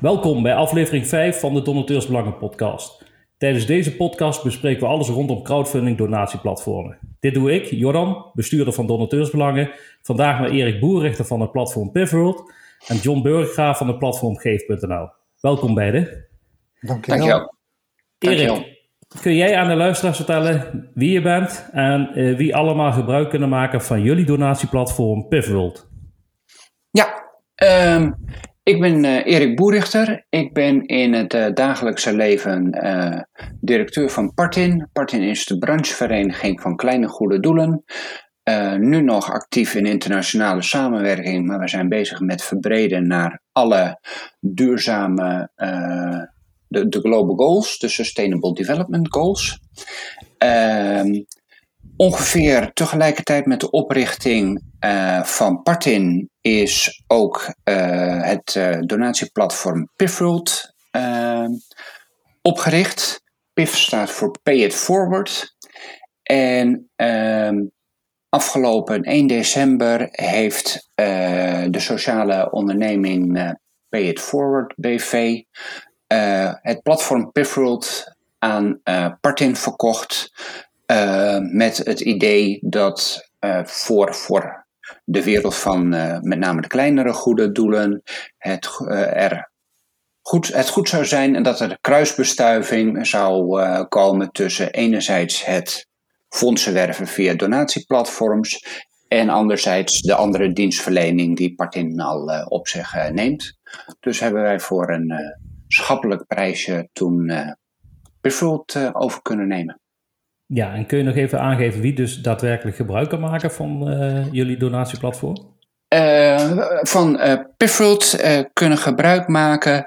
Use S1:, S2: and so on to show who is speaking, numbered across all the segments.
S1: Welkom bij aflevering 5 van de Donateursbelangen podcast. Tijdens deze podcast bespreken we alles rondom crowdfunding donatieplatformen. Dit doe ik, Jordan, bestuurder van Donateursbelangen. Vandaag met Erik Boerrichter van het platform Pivworld en John Burggraaf van het platform Geef.nl. Welkom beiden.
S2: Dankjewel.
S1: Erik, kun jij aan de luisteraars vertellen wie je bent en uh, wie allemaal gebruik kunnen maken van jullie donatieplatform Pivworld?
S2: Ja, um, ik ben uh, Erik Boerichter. Ik ben in het uh, dagelijkse leven uh, directeur van Partin. Partin is de branchevereniging van kleine goede doelen. nu nog actief in internationale samenwerking, maar we zijn bezig met verbreden naar alle duurzame, de, de Global Goals, de Sustainable Development Goals. Ongeveer tegelijkertijd met de oprichting uh, van Partin is ook uh, het uh, donatieplatform Pivworld opgericht. PIF staat voor Pay It Forward. En ehm, afgelopen 1 december heeft de sociale onderneming Pay It Forward BV het platform Pivworld aan Partin verkocht. Met het idee dat voor, voor de wereld van uh, met name de kleinere goede doelen het, uh, er goed, het goed zou zijn en dat er kruisbestuiving zou uh, komen tussen enerzijds het fondsen werven via donatieplatforms en anderzijds de andere dienstverlening die Partin al op zich neemt. Dus hebben wij voor een schappelijk prijsje toen bijvoorbeeld over kunnen nemen.
S1: Ja, en kun je nog even aangeven wie dus daadwerkelijk gebruik kan maken van uh, jullie donatieplatform?
S2: Uh, van uh, kunnen gebruik maken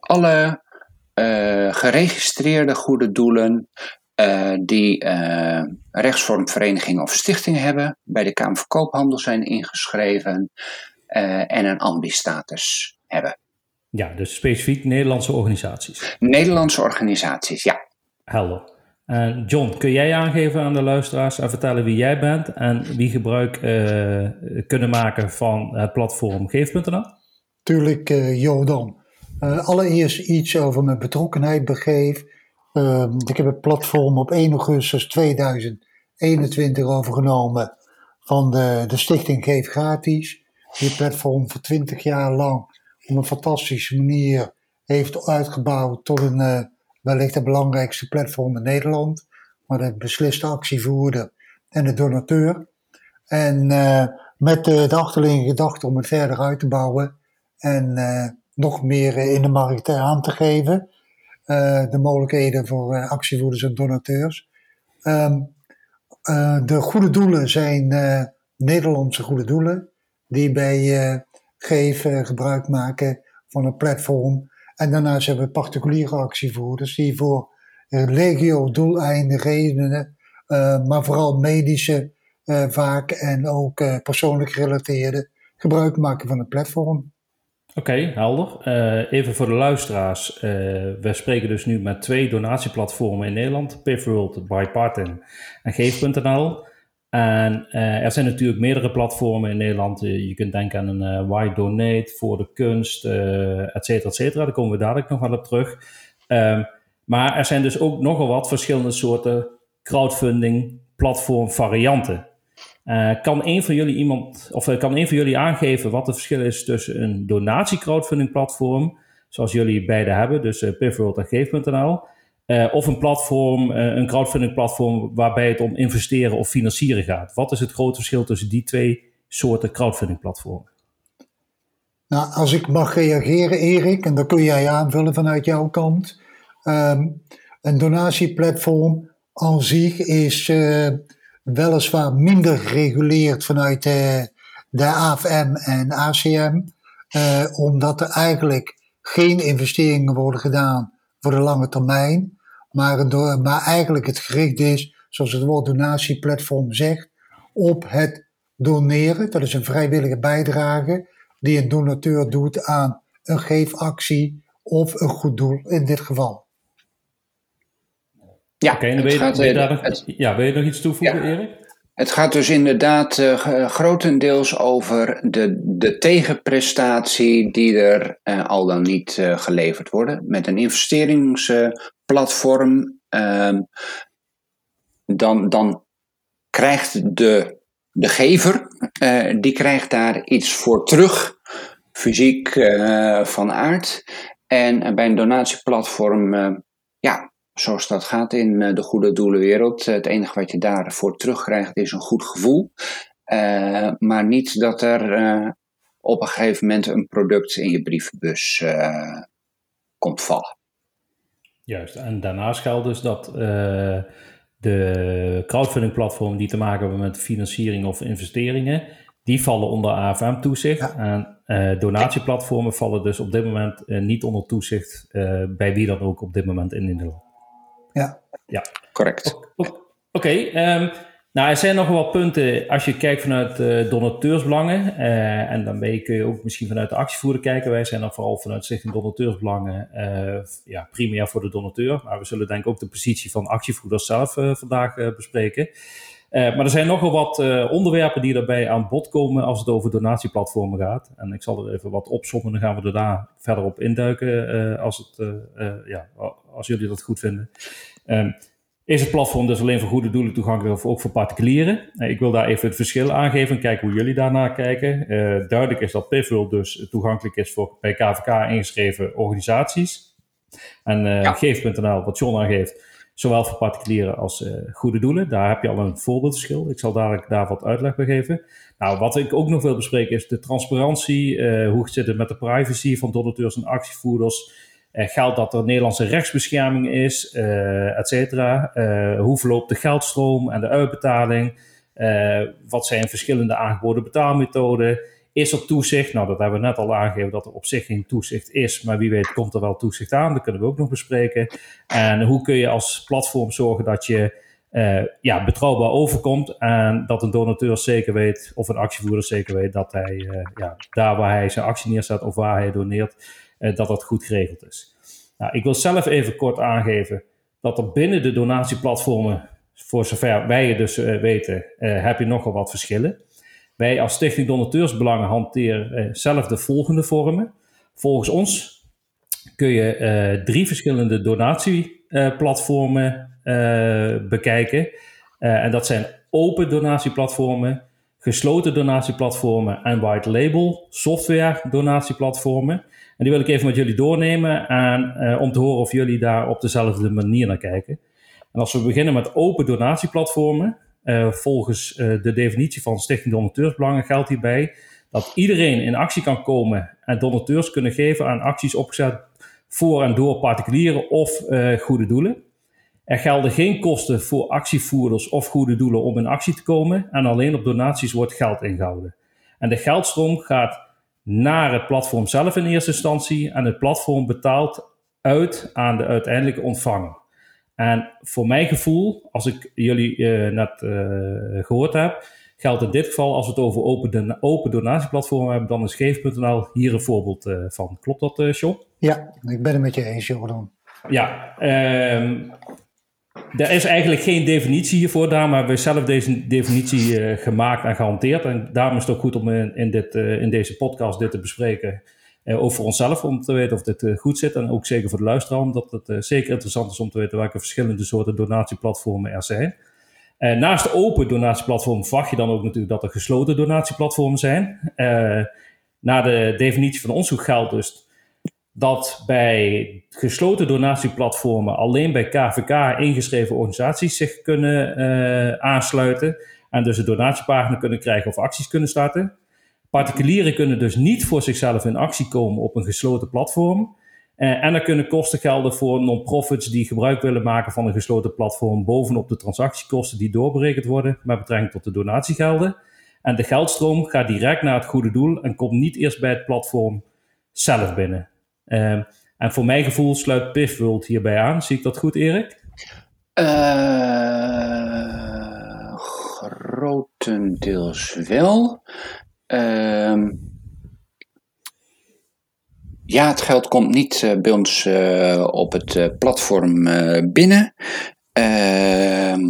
S2: alle geregistreerde goede doelen die rechtsvormverenigingen of stichtingen hebben, bij de Kamer van Koophandel zijn ingeschreven en een ambi-status hebben.
S1: Ja, dus specifiek Nederlandse organisaties?
S2: Nederlandse organisaties, ja.
S1: Helder. Uh, John, kun jij aangeven aan de luisteraars en vertellen wie jij bent en wie gebruik uh, kunnen maken van het platform Geef.nl?
S3: Tuurlijk, uh, Jordan. allereerst iets over mijn betrokkenheid bij Geef. Ehm, ik heb het platform op 1 augustus 2021 overgenomen van de, de stichting Geef Gratis. Die platform voor 20 jaar lang op een fantastische manier heeft uitgebouwd tot een wellicht het belangrijkste platform in Nederland, maar de besliste actievoerder en de donateur. En uh, met de, de achterliggende gedachte om het verder uit te bouwen en uh, nog meer in de markt aan te geven. De mogelijkheden voor actievoerders en donateurs. Um, de goede doelen zijn Nederlandse goede doelen die bij geven gebruik maken van een platform en daarnaast hebben we particuliere actievoerders die voor legio doeleinden, redenen, uh, maar vooral medische uh, vaak en ook persoonlijk gerelateerde gebruik maken van het platform.
S1: Oké, helder. even voor de luisteraars. we spreken dus nu met twee donatieplatformen in Nederland. Pivworld, Bipartin en Geef.nl. En uh, er zijn natuurlijk meerdere platformen in Nederland. je kunt denken aan een Why Donate voor de kunst, et cetera, et cetera. Daar komen we dadelijk nog wel op terug. Um, maar er zijn dus ook nogal wat verschillende soorten crowdfunding platform varianten. kan een van jullie iemand, of kan een van jullie aangeven wat het verschil is tussen een donatie crowdfunding platform, zoals jullie beide hebben, dus uh, en uh, of een platform, uh, een crowdfunding platform waarbij het om investeren of financieren gaat. Wat is het grote verschil tussen die twee soorten crowdfunding platformen?
S3: Nou, als ik mag reageren, Erik, en dan kun jij aanvullen vanuit jouw kant. Um, een donatieplatform aan zich is uh, weliswaar minder gereguleerd vanuit de, de AFM en ACM, omdat er eigenlijk geen investeringen worden gedaan voor de lange termijn maar, door, maar eigenlijk het gericht is, zoals het woord donatieplatform zegt, op het doneren. Dat is een vrijwillige bijdrage die een donateur doet aan een geefactie of een goed doel in dit geval.
S1: Ja, Oké, okay, wil, je, wil, je daar ja, wil je nog iets toevoegen, ja. Erik?
S2: Het gaat dus inderdaad uh, grotendeels over de, de tegenprestatie die er uh, al dan niet geleverd worden. Met een investeringsplatform, ehm, dan, dan krijgt de, de gever, die krijgt daar iets voor terug, fysiek van aard. En bij een donatieplatform, ja, zoals dat gaat in eh, de goede doelenwereld. Het enige wat je daarvoor terugkrijgt is een goed gevoel. Uh, maar niet dat er uh, op een gegeven moment een product in je brievenbus uh, komt vallen.
S1: Juist, en daarnaast geldt dus dat de crowdfunding platformen die te maken hebben met financiering of investeringen, die vallen onder AFM-toezicht. Ja. En donatieplatformen vallen dus op dit moment niet onder toezicht bij wie dan ook op dit moment in Nederland.
S3: Ja,
S2: ja. correct.
S1: Oké, okay, ehm, nou er zijn nog wel punten als je kijkt vanuit uh, donateursbelangen. Uh, en dan kun je ook misschien vanuit de actievoerder kijken. Wij zijn dan vooral vanuit Stichting Donateursbelangen uh, ja, primair voor de donateur. Maar we zullen denk ik ook de positie van actievoerders zelf vandaag bespreken. Maar er zijn nogal wat onderwerpen die daarbij aan bod komen als het over donatieplatformen gaat. En ik zal er even wat opzommen, dan gaan we er daar verder op induiken als, het, ja, als jullie dat goed vinden. Um, is het platform dus alleen voor goede doelen toegankelijk of ook voor particulieren? Ik wil daar even het verschil aangeven en kijken hoe jullie daarnaar kijken. Duidelijk is dat PIFWorld dus toegankelijk is voor bij KVK ingeschreven organisaties. En ja. Geef.nl, wat John aangeeft, zowel voor particulieren als goede doelen. Daar heb je al een voorbeeldverschil. Ik zal dadelijk daar wat uitleg bij geven. Nou, wat ik ook nog wil bespreken is de transparantie. hoe zit het met de privacy van donateurs en actievoerders? Uh, geldt dat er Nederlandse rechtsbescherming is, uh, et cetera. Uh, hoe verloopt de geldstroom en de uitbetaling? wat zijn verschillende aangeboden betaalmethoden? Is er toezicht? Nou, dat hebben we net al aangegeven dat er op zich geen toezicht is, maar wie weet komt er wel toezicht aan. Dat kunnen we ook nog bespreken. En hoe kun je als platform zorgen dat je ja, betrouwbaar overkomt en dat een donateur zeker weet, of een actievoerder zeker weet, dat hij ja, daar waar hij zijn actie neerzet of waar hij doneert, eh, dat dat goed geregeld is. Nou, ik wil zelf even kort aangeven dat er binnen de donatieplatformen, voor zover wij het dus weten, heb je nogal wat verschillen. Wij als Stichting Donateursbelangen hanteren zelf de volgende vormen. Volgens ons kun je drie verschillende donatieplatformen bekijken. en dat zijn open donatieplatformen, gesloten donatieplatformen en white label software donatieplatformen. En die wil ik even met jullie doornemen en, om te horen of jullie daar op dezelfde manier naar kijken. En als we beginnen met open donatieplatformen, volgens uh, de definitie van Stichting Donateursbelangen geldt hierbij dat iedereen in actie kan komen en donateurs kunnen geven aan acties opgezet voor en door particulieren of goede doelen. Er gelden geen kosten voor actievoerders of goede doelen om in actie te komen en alleen op donaties wordt geld ingehouden. En de geldstroom gaat naar het platform zelf in eerste instantie en het platform betaalt uit aan de uiteindelijke ontvanger. En voor mijn gevoel, als ik jullie uh, net uh, gehoord heb, geldt in dit geval als we het over open, open donatieplatformen hebben, dan is Geef.nl hier een voorbeeld uh, van. Klopt dat, John?
S3: Ja, ik ben het met je eens, Jordan.
S1: Ja, um, er is eigenlijk geen definitie hiervoor, daarom hebben we zelf deze definitie uh, gemaakt en gehanteerd. En daarom is het ook goed om in, in, dit, uh, in deze podcast dit te bespreken. Uh, ook voor onszelf om te weten of dit goed zit. En ook zeker voor de luisteraar, omdat het zeker interessant is om te weten welke verschillende soorten donatieplatformen er zijn. naast de open donatieplatform verwacht je dan ook natuurlijk dat er gesloten donatieplatformen zijn. na de definitie van ons geldt dus dat bij gesloten donatieplatformen alleen bij KVK ingeschreven organisaties zich kunnen uh, aansluiten en dus een donatiepagina kunnen krijgen of acties kunnen starten. Particulieren kunnen dus niet voor zichzelf in actie komen op een gesloten platform. Uh, en er kunnen kosten gelden voor non-profits die gebruik willen maken van een gesloten platform bovenop de transactiekosten die doorberekend worden met betrekking tot de donatiegelden. En de geldstroom gaat direct naar het goede doel en komt niet eerst bij het platform zelf binnen. Uh, en voor mijn gevoel sluit Pivworld hierbij aan. Zie ik dat goed, Erik?
S2: Uh, grotendeels wel. Uh, ja, het geld komt niet uh, bij ons uh, op het platform binnen. Ehm,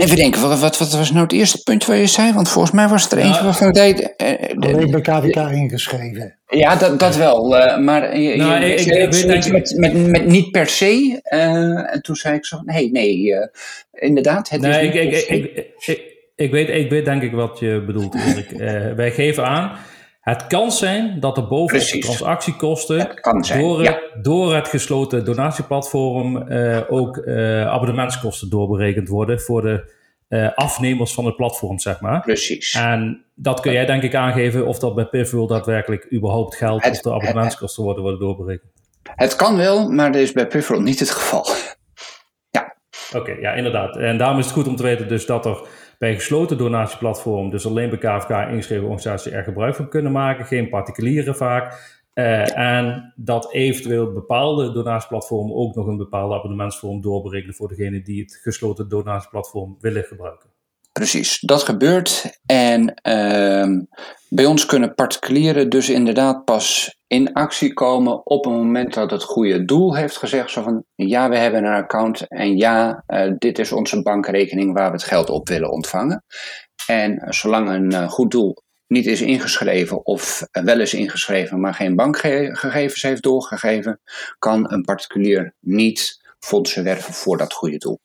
S2: Even denken, wat, wat, wat, was nou het eerste punt waar je zei? Want volgens mij was het er eentje waarvan ik deed.
S3: Alleen bij KVK ingeschreven.
S2: Ja, dat, dat wel. Uh, maar je, nou, je, ik, ik, ik weet met, met, met niet per se. Uh, en toen zei ik zo: nee, nee, inderdaad. Het nee, is
S1: ik, ik, ik, weet, ik weet denk ik wat je bedoelt, Erik. wij geven aan. Het kan zijn dat er bovenop de transactiekosten door, ja. door, het gesloten donatieplatform uh, ook uh, abonnementskosten doorberekend worden voor de uh, afnemers van het platform, zeg maar.
S2: Precies.
S1: En dat kun jij denk ik aangeven of dat bij Pivotal daadwerkelijk überhaupt geldt of de abonnementskosten worden, worden doorberekend.
S2: Het kan wel, maar dat is bij Pivotal niet het geval. ja.
S1: Oké, ja inderdaad. En daarom is het goed om te weten dus dat er bij een gesloten donatieplatform, dus alleen bij KVK ingeschreven organisaties er gebruik van kunnen maken, geen particulieren vaak. Uh, en dat eventueel bepaalde donatieplatformen ook nog een bepaalde abonnementsvorm doorberekenen voor degene die het gesloten donatieplatform willen gebruiken.
S2: Precies, dat gebeurt. En uh, bij ons kunnen particulieren dus inderdaad pas in actie komen op het moment dat het goede doel heeft gezegd. Zo van ja, we hebben een account en ja, uh, dit is onze bankrekening waar we het geld op willen ontvangen. En zolang een uh, goed doel niet is ingeschreven of wel is ingeschreven, maar geen bankgegevens heeft doorgegeven, kan een particulier niet fondsen werven voor dat goede doel.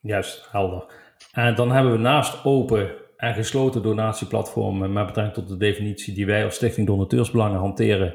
S1: Juist, helder. En dan hebben we naast open en gesloten donatieplatformen met betrekking tot de definitie die wij als Stichting Donateursbelangen hanteren,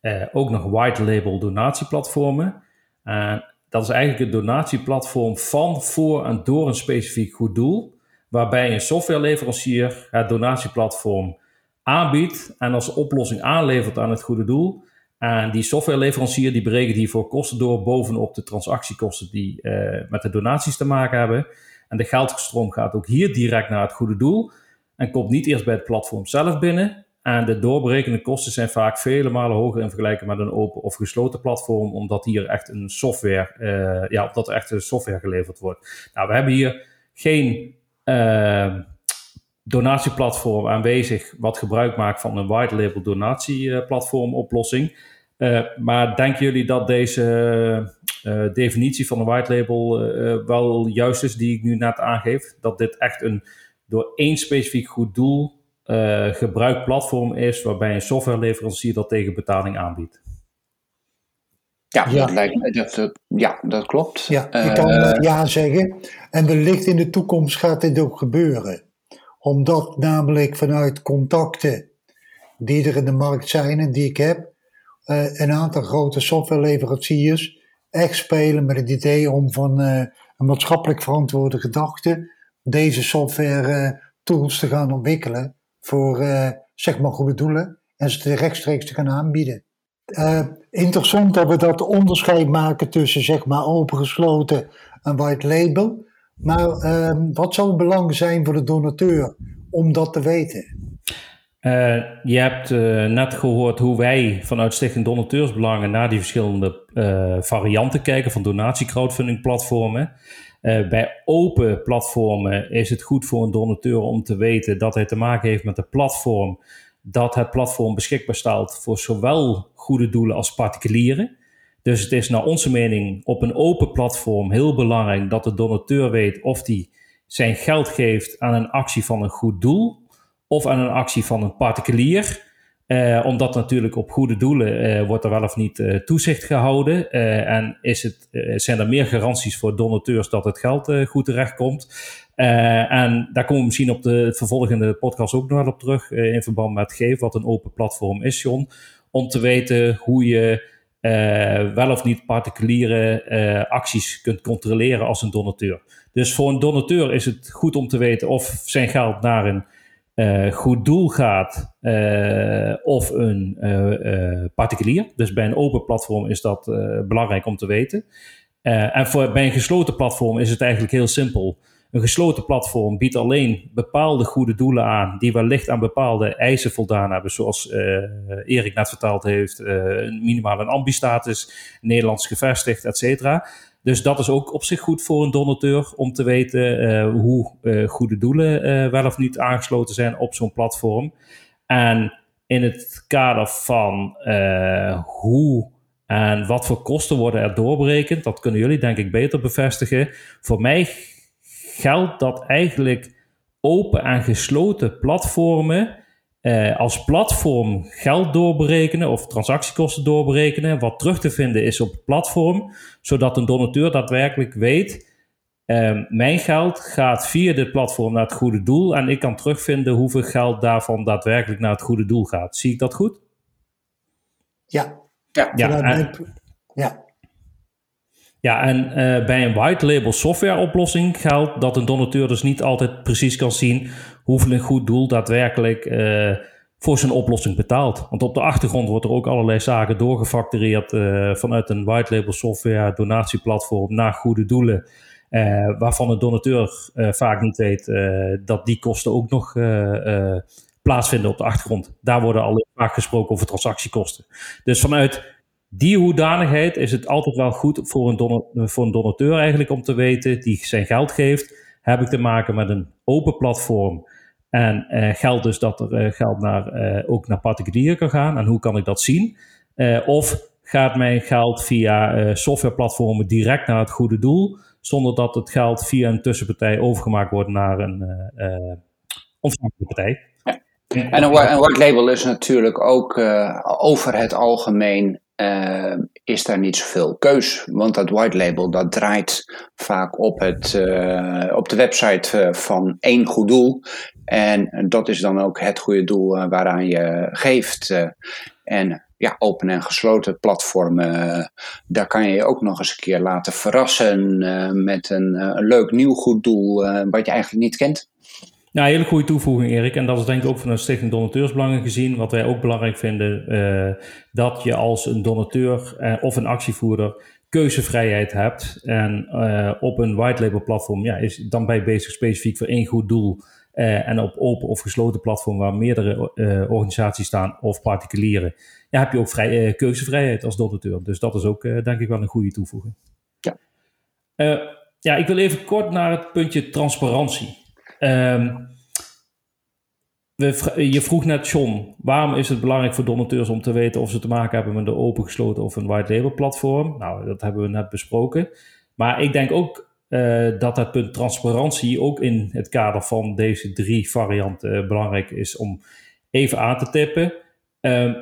S1: eh, ook nog white label donatieplatformen. En dat is eigenlijk een donatieplatform van, voor en door een specifiek goed doel, waarbij een softwareleverancier het donatieplatform aanbiedt en als oplossing aanlevert aan het goede doel. En die softwareleverancier die berekent hiervoor kosten door bovenop de transactiekosten die uh, met de donaties te maken hebben. En de geldstroom gaat ook hier direct naar het goede doel en komt niet eerst bij het platform zelf binnen. En de doorberekende kosten zijn vaak vele malen hoger in vergelijking met een open of gesloten platform, omdat hier echt een software, uh, ja, omdat echt een software geleverd wordt. Nou, we hebben hier geen uh, donatieplatform aanwezig wat gebruik maakt van een white label donatieplatform oplossing. Uh, maar denken jullie dat deze uh, definitie van een white label uh, wel juist is die ik nu net aangeef? Dat dit echt een door één specifiek goed doel gebruikt platform is waarbij een softwareleverancier dat tegen betaling aanbiedt?
S2: Ja, ja. Dat, lijkt, dat, dat, ja dat klopt.
S3: Ja, ik kan ja zeggen. En wellicht in de toekomst gaat dit ook gebeuren omdat namelijk vanuit contacten die er in de markt zijn en die ik heb, uh, een aantal grote softwareleveranciers echt spelen met het idee om van uh, een maatschappelijk verantwoorde gedachte deze software uh, tools te gaan ontwikkelen voor zeg maar goede doelen en ze rechtstreeks te gaan aanbieden. interessant dat we dat onderscheid maken tussen zeg maar opengesloten en white label. Maar ehm, wat zou het belang zijn voor de donateur om dat te weten?
S1: Uh, je hebt uh, net gehoord hoe wij vanuit Stichting Donateursbelangen naar die verschillende uh, varianten kijken van donatie-crowdfunding platformen. bij open platformen is het goed voor een donateur om te weten dat hij te maken heeft met een platform, dat het platform beschikbaar staat voor zowel goede doelen als particulieren. Dus het is naar onze mening op een open platform heel belangrijk dat de donateur weet of hij zijn geld geeft aan een actie van een goed doel of aan een actie van een particulier. Uh, omdat natuurlijk op goede doelen uh, wordt er wel of niet uh, toezicht gehouden. en is het, zijn er meer garanties voor donateurs dat het geld goed terechtkomt. en daar komen we misschien op de vervolgende podcast ook nog wel op terug. in verband met Geef, wat een open platform is, John. Om te weten hoe je wel of niet particuliere acties kunt controleren als een donateur. Dus voor een donateur is het goed om te weten of zijn geld naar een uh, goed doel gaat of een particulier. Dus bij een open platform is dat belangrijk om te weten. en voor, bij een gesloten platform is het eigenlijk heel simpel. Een gesloten platform biedt alleen bepaalde goede doelen aan die wellicht aan bepaalde eisen voldaan hebben, zoals Erik net verteld heeft, minimaal een ambistatus, Nederlands gevestigd, et cetera. Dus dat is ook op zich goed voor een donateur om te weten uh, hoe goede doelen wel of niet aangesloten zijn op zo'n platform. En in het kader van hoe en wat voor kosten worden er doorberekend, dat kunnen jullie denk ik beter bevestigen. Voor mij geldt dat eigenlijk open en gesloten platformen eh, als platform geld doorberekenen of transactiekosten doorberekenen, wat terug te vinden is op het platform, zodat een donateur daadwerkelijk weet. Uh, mijn geld gaat via dit platform naar het goede doel en ik kan terugvinden hoeveel geld daarvan daadwerkelijk naar het goede doel gaat. Zie ik dat goed?
S3: Ja.
S2: Ja,
S1: Ja, en,
S3: ja.
S1: ja, en eh, bij een white label software oplossing geldt dat een donateur dus niet altijd precies kan zien hoeveel een goed doel daadwerkelijk eh, voor zijn oplossing betaalt. Want op de achtergrond wordt er ook allerlei zaken doorgefactureerd eh, vanuit een white label software donatieplatform naar goede doelen. eh, waarvan de donateur vaak niet weet dat die kosten ook nog plaatsvinden op de achtergrond. Daar worden al vaak gesproken over transactiekosten. Dus vanuit die hoedanigheid is het altijd wel goed voor een, voor een donateur eigenlijk om te weten die zijn geld geeft. Heb ik te maken met een open platform en eh, geldt dus dat er eh, geld naar, eh, ook naar particulieren kan gaan. En hoe kan ik dat zien? Of gaat mijn geld via softwareplatformen direct naar het goede doel, zonder dat het geld via een tussenpartij overgemaakt wordt naar een ontvangende partij?
S2: En een, whi- een white label is natuurlijk ook over het algemeen eh, is daar niet zoveel keus. Want dat white label dat draait vaak op, het, eh, op de website eh, van één goed doel. En dat is dan ook het goede doel waaraan je geeft. en ja, open en gesloten platformen, daar kan je je ook nog eens een keer laten verrassen met een, een leuk nieuw goed doel wat je eigenlijk niet kent.
S1: Ja, hele goede toevoeging, Erik. En dat is denk ik ook van een Stichting Donateursbelangen gezien. Wat wij ook belangrijk vinden, eh, dat je als een donateur eh, of een actievoerder keuzevrijheid hebt. En eh, op een white label platform ja, is dan bij bezig specifiek voor één goed doel. En op open of gesloten platform waar meerdere organisaties staan of particulieren, ja, heb je ook vrij, keuzevrijheid als donateur. Dus dat is ook denk ik wel een goede toevoeging.
S2: Ja.
S1: Ja, ik wil even kort naar het puntje transparantie. Ehm, je vroeg net, John, waarom is het belangrijk voor donateurs om te weten of ze te maken hebben met een open gesloten of een white label platform? Nou, dat hebben we net besproken. Maar ik denk ook eh, dat het punt transparantie ook in het kader van deze drie varianten eh, belangrijk is om even aan te tippen. Ehm,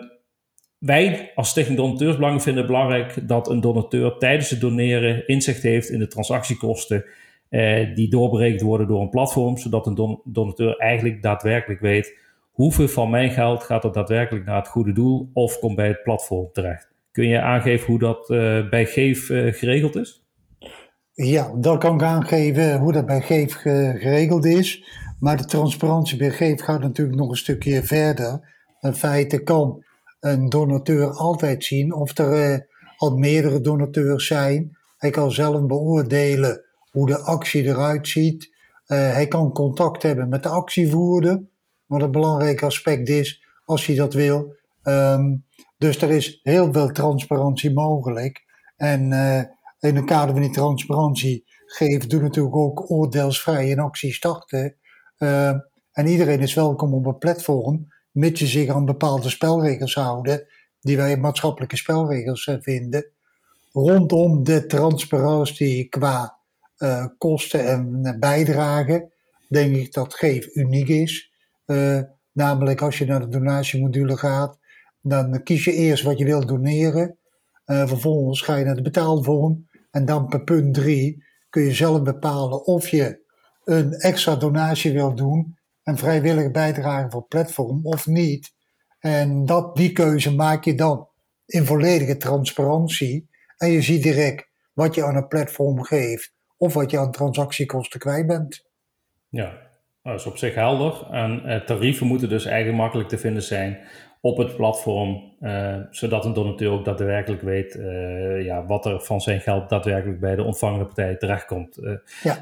S1: wij als Stichting Donateursbelangen vinden het belangrijk dat een donateur tijdens het doneren inzicht heeft in de transactiekosten eh, die doorberekend worden door een platform, zodat een don- donateur eigenlijk daadwerkelijk weet hoeveel van mijn geld gaat er daadwerkelijk naar het goede doel of komt bij het platform terecht. Kun je aangeven hoe dat eh, bij Geef eh, geregeld is?
S3: Ja, dat kan ik aangeven hoe dat bij Geef ge- geregeld is. Maar de transparantie bij Geef gaat natuurlijk nog een stukje verder. In feite kan een donateur altijd zien of er eh, al meerdere donateurs zijn. Hij kan zelf beoordelen hoe de actie eruit ziet. Eh, hij kan contact hebben met de actievoerder, wat een belangrijk aspect is als hij dat wil. Ehm, dus er is heel veel transparantie mogelijk. En eh, in het kader van die transparantie geeft, doet natuurlijk ook oordeelsvrij een actie starten. Eh, en iedereen is welkom op een platform, mits je zich aan bepaalde spelregels houden, die wij maatschappelijke spelregels eh, vinden. Rondom de transparantie qua eh, kosten en eh, bijdragen, denk ik dat Geef uniek is. Eh, namelijk als je naar de donatiemodule gaat, dan kies je eerst wat je wilt doneren. Vervolgens ga je naar de betaalvorm. En dan per punt 3 kun je zelf bepalen of je een extra donatie wilt doen. Een vrijwillige bijdrage voor het platform of niet. En dat, die keuze maak je dan in volledige transparantie. En je ziet direct wat je aan een platform geeft. Of wat je aan transactiekosten kwijt bent.
S1: Ja, dat is op zich helder. En eh, tarieven moeten dus eigenlijk makkelijk te vinden zijn op het platform, eh, zodat een donateur ook daadwerkelijk weet eh, ja, wat er van zijn geld daadwerkelijk bij de ontvangende partij terechtkomt. Eh,
S3: Ja.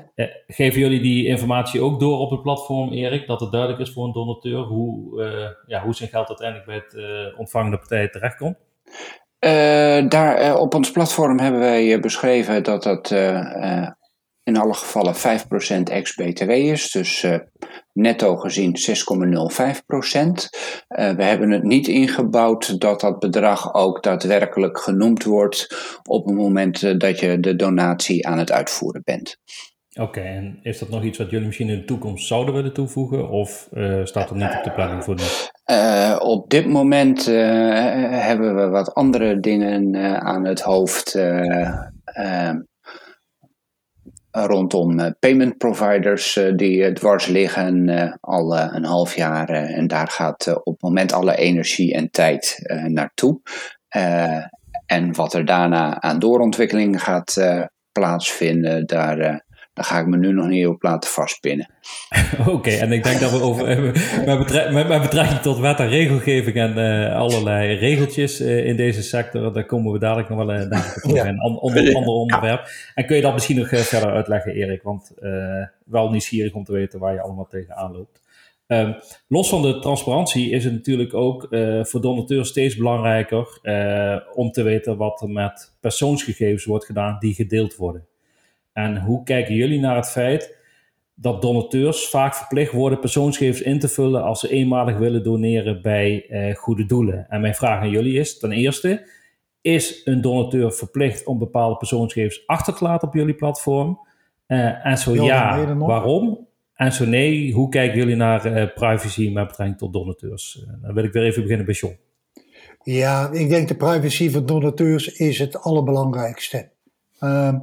S1: geven jullie die informatie ook door op het platform, Erik, dat het duidelijk is voor een donateur hoe, eh, ja, hoe zijn geld uiteindelijk bij het eh, ontvangende partij terechtkomt?
S2: Eh, daar, op ons platform hebben wij beschreven dat dat eh, eh, in alle gevallen 5% ex-BTW is. Dus eh, netto gezien 6,05%. Eh, we hebben het niet ingebouwd dat dat bedrag ook daadwerkelijk genoemd wordt op het moment eh, dat je de donatie aan het uitvoeren bent.
S1: Oké, en is dat nog iets wat jullie misschien in de toekomst zouden willen toevoegen? Of uh, staat er niet op de planning voor nu?
S2: Uh, op dit moment uh, hebben we wat andere dingen aan het hoofd rondom payment providers die dwars liggen al een half jaar. en daar gaat op het moment alle energie en tijd naartoe. en wat er daarna aan doorontwikkeling gaat plaatsvinden, daar daar ga ik me nu nog niet op laten vastpinnen.
S1: Oké, en ik denk dat we over met, betrekking, met betrekking tot wet en regelgeving en uh, allerlei regeltjes uh, in deze sector, daar komen we dadelijk nog wel uh, denk ik, ja. een ander, ander onderwerp. En kun je dat misschien nog verder uitleggen, Erik? Want wel nieuwsgierig om te weten waar je allemaal tegenaan loopt. Um, los van de transparantie is het natuurlijk ook voor donateurs steeds belangrijker om te weten wat er met persoonsgegevens wordt gedaan die gedeeld worden. En hoe kijken jullie naar het feit dat donateurs vaak verplicht worden persoonsgegevens in te vullen als ze eenmalig willen doneren bij eh, goede doelen? En mijn vraag aan jullie is ten eerste, is een donateur verplicht om bepaalde persoonsgegevens achter te laten op jullie platform? Uh, en zo ja, waarom? En zo nee, hoe kijken jullie naar uh, privacy met betrekking tot donateurs? Uh, dan wil ik weer even beginnen bij John.
S3: Ja, ik denk de privacy van donateurs is het allerbelangrijkste. Uh,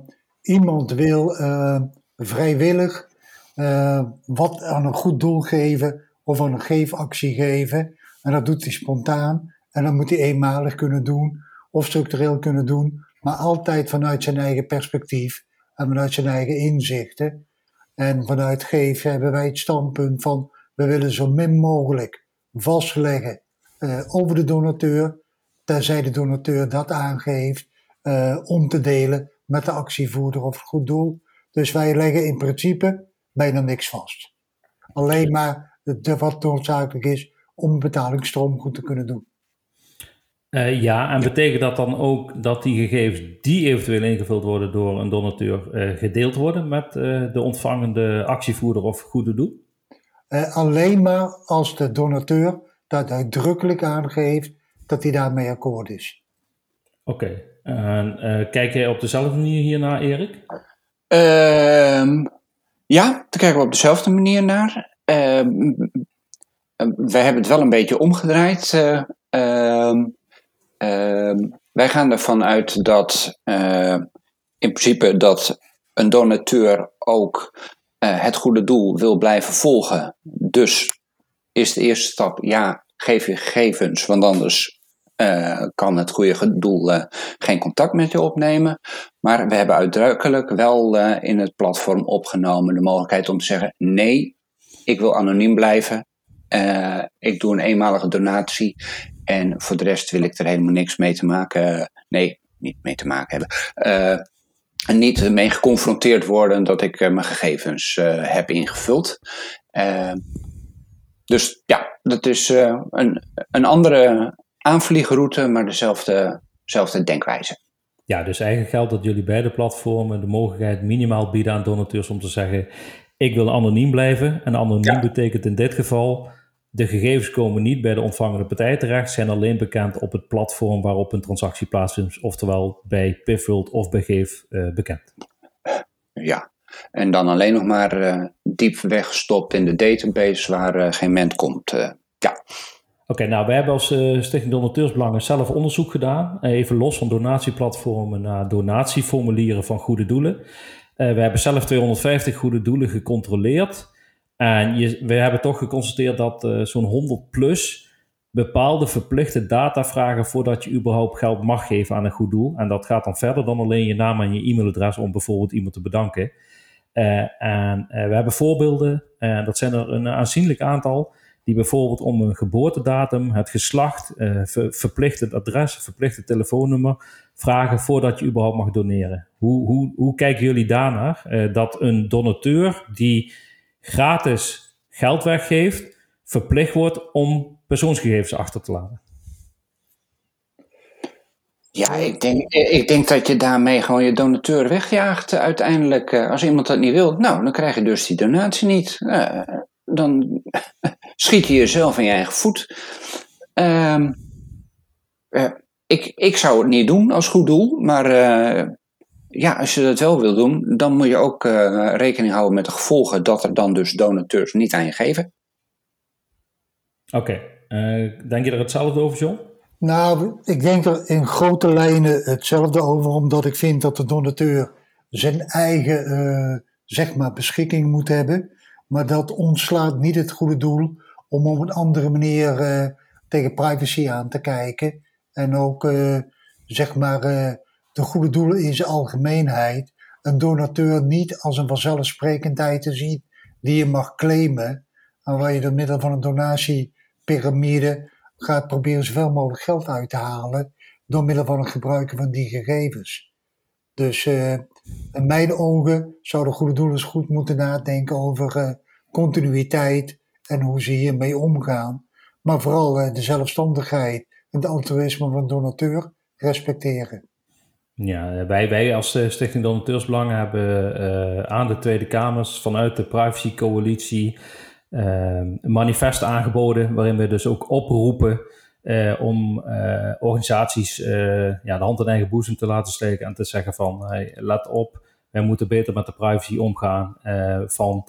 S3: iemand wil uh, vrijwillig uh, wat aan een goed doel geven of aan een geefactie geven. En dat doet hij spontaan. En dat moet hij eenmalig kunnen doen of structureel kunnen doen. Maar altijd vanuit zijn eigen perspectief en vanuit zijn eigen inzichten. En vanuit geven hebben wij het standpunt van we willen zo min mogelijk vastleggen uh, over de donateur, tenzij de donateur dat aangeeft, uh, om te delen met de actievoerder of het goed doel. Dus wij leggen in principe bijna niks vast. Alleen maar de, wat noodzakelijk is om een betalingsstroom goed te kunnen doen.
S1: Uh, ja, en betekent dat dan ook dat die gegevens die eventueel ingevuld worden door een donateur uh, gedeeld worden met uh, de ontvangende actievoerder of goede doel?
S3: alleen maar als de donateur dat uitdrukkelijk aangeeft dat hij daarmee akkoord is.
S1: Oké, en, uh, kijk jij op dezelfde manier hiernaar, Erik?
S2: Uh, ja, daar kijken we op dezelfde manier naar. Uh, wij hebben het wel een beetje omgedraaid. Uh, wij gaan ervan uit dat in principe dat een donateur ook het goede doel wil blijven volgen. Dus is de eerste stap, ja, geef je gegevens, want anders uh, kan het goede doel uh, geen contact met je opnemen. Maar we hebben uitdrukkelijk wel uh, in het platform opgenomen de mogelijkheid om te zeggen: nee, ik wil anoniem blijven. ik doe een eenmalige donatie. En voor de rest wil ik er helemaal niks mee te maken. nee, niet mee te maken hebben. en niet mee geconfronteerd worden dat ik mijn gegevens heb ingevuld. dus ja, dat is een, een andere aanvliegroute, maar dezelfde, dezelfde denkwijze.
S1: Ja, dus eigenlijk geldt dat jullie beide platformen de mogelijkheid minimaal bieden aan donateurs om te zeggen: ik wil anoniem blijven. En anoniem betekent in dit geval de gegevens komen niet bij de ontvangende partij terecht, zijn alleen bekend op het platform waarop een transactie plaatsvindt, oftewel bij Pivworld of bij Geef uh, bekend.
S2: Ja, en dan alleen nog maar uh, diep weggestopt in de database waar uh, geen ment komt. ja.
S1: Oké, nou, wij hebben als uh, Stichting Donateursbelangen zelf onderzoek gedaan. Eh, even los van donatieplatformen naar donatieformulieren van goede doelen. Uh, we hebben zelf 250 goede doelen gecontroleerd. En je, we hebben toch geconstateerd dat uh, zo'n 100 plus bepaalde verplichte data vragen voordat je überhaupt geld mag geven aan een goed doel. En dat gaat dan verder dan alleen je naam en je e-mailadres om bijvoorbeeld iemand te bedanken. en we hebben voorbeelden, en dat zijn er een aanzienlijk aantal die bijvoorbeeld om een geboortedatum, het geslacht, uh, verplicht het adres, verplicht het telefoonnummer vragen voordat je überhaupt mag doneren. Hoe, hoe, hoe kijken jullie daarnaar? Uh, dat een donateur die gratis geld weggeeft, verplicht wordt om persoonsgegevens achter te laten?
S2: Ja, ik denk, ik denk dat je daarmee gewoon je donateur wegjaagt uiteindelijk. Eh, als iemand dat niet wil, nou, dan krijg je dus die donatie niet. Dan schiet je jezelf in je eigen voet. Uh, ik, ik zou het niet doen als goed doel, maar uh, ja, als je dat wel wil doen, dan moet je ook rekening houden met de gevolgen dat er dan dus donateurs niet aan je geven.
S1: Oké, denk je er hetzelfde over, John?
S3: Nou, ik denk er in grote lijnen hetzelfde over, omdat ik vind dat de donateur zijn eigen uh, zeg maar beschikking moet hebben. Maar dat ontslaat niet het goede doel om op een andere manier uh, tegen privacy aan te kijken. En ook uh, zeg maar de goede doelen in zijn algemeenheid. Een donateur niet als een vanzelfsprekendheid te zien die je mag claimen. En waar je door middel van een donatiepyramide gaat proberen zoveel mogelijk geld uit te halen door middel van het gebruiken van die gegevens. Dus in mijn ogen zouden goede doelers goed moeten nadenken over continuïteit en hoe ze hiermee omgaan. Maar vooral uh, de zelfstandigheid en het altruïsme van donateur respecteren.
S1: Ja, wij, wij als Stichting Donateursbelangen hebben aan de Tweede Kamers vanuit de Privacy Coalitie een manifest aangeboden waarin we dus ook oproepen om organisaties ja, de hand in eigen boezem te laten steken en te zeggen van hey, let op, wij moeten beter met de privacy omgaan van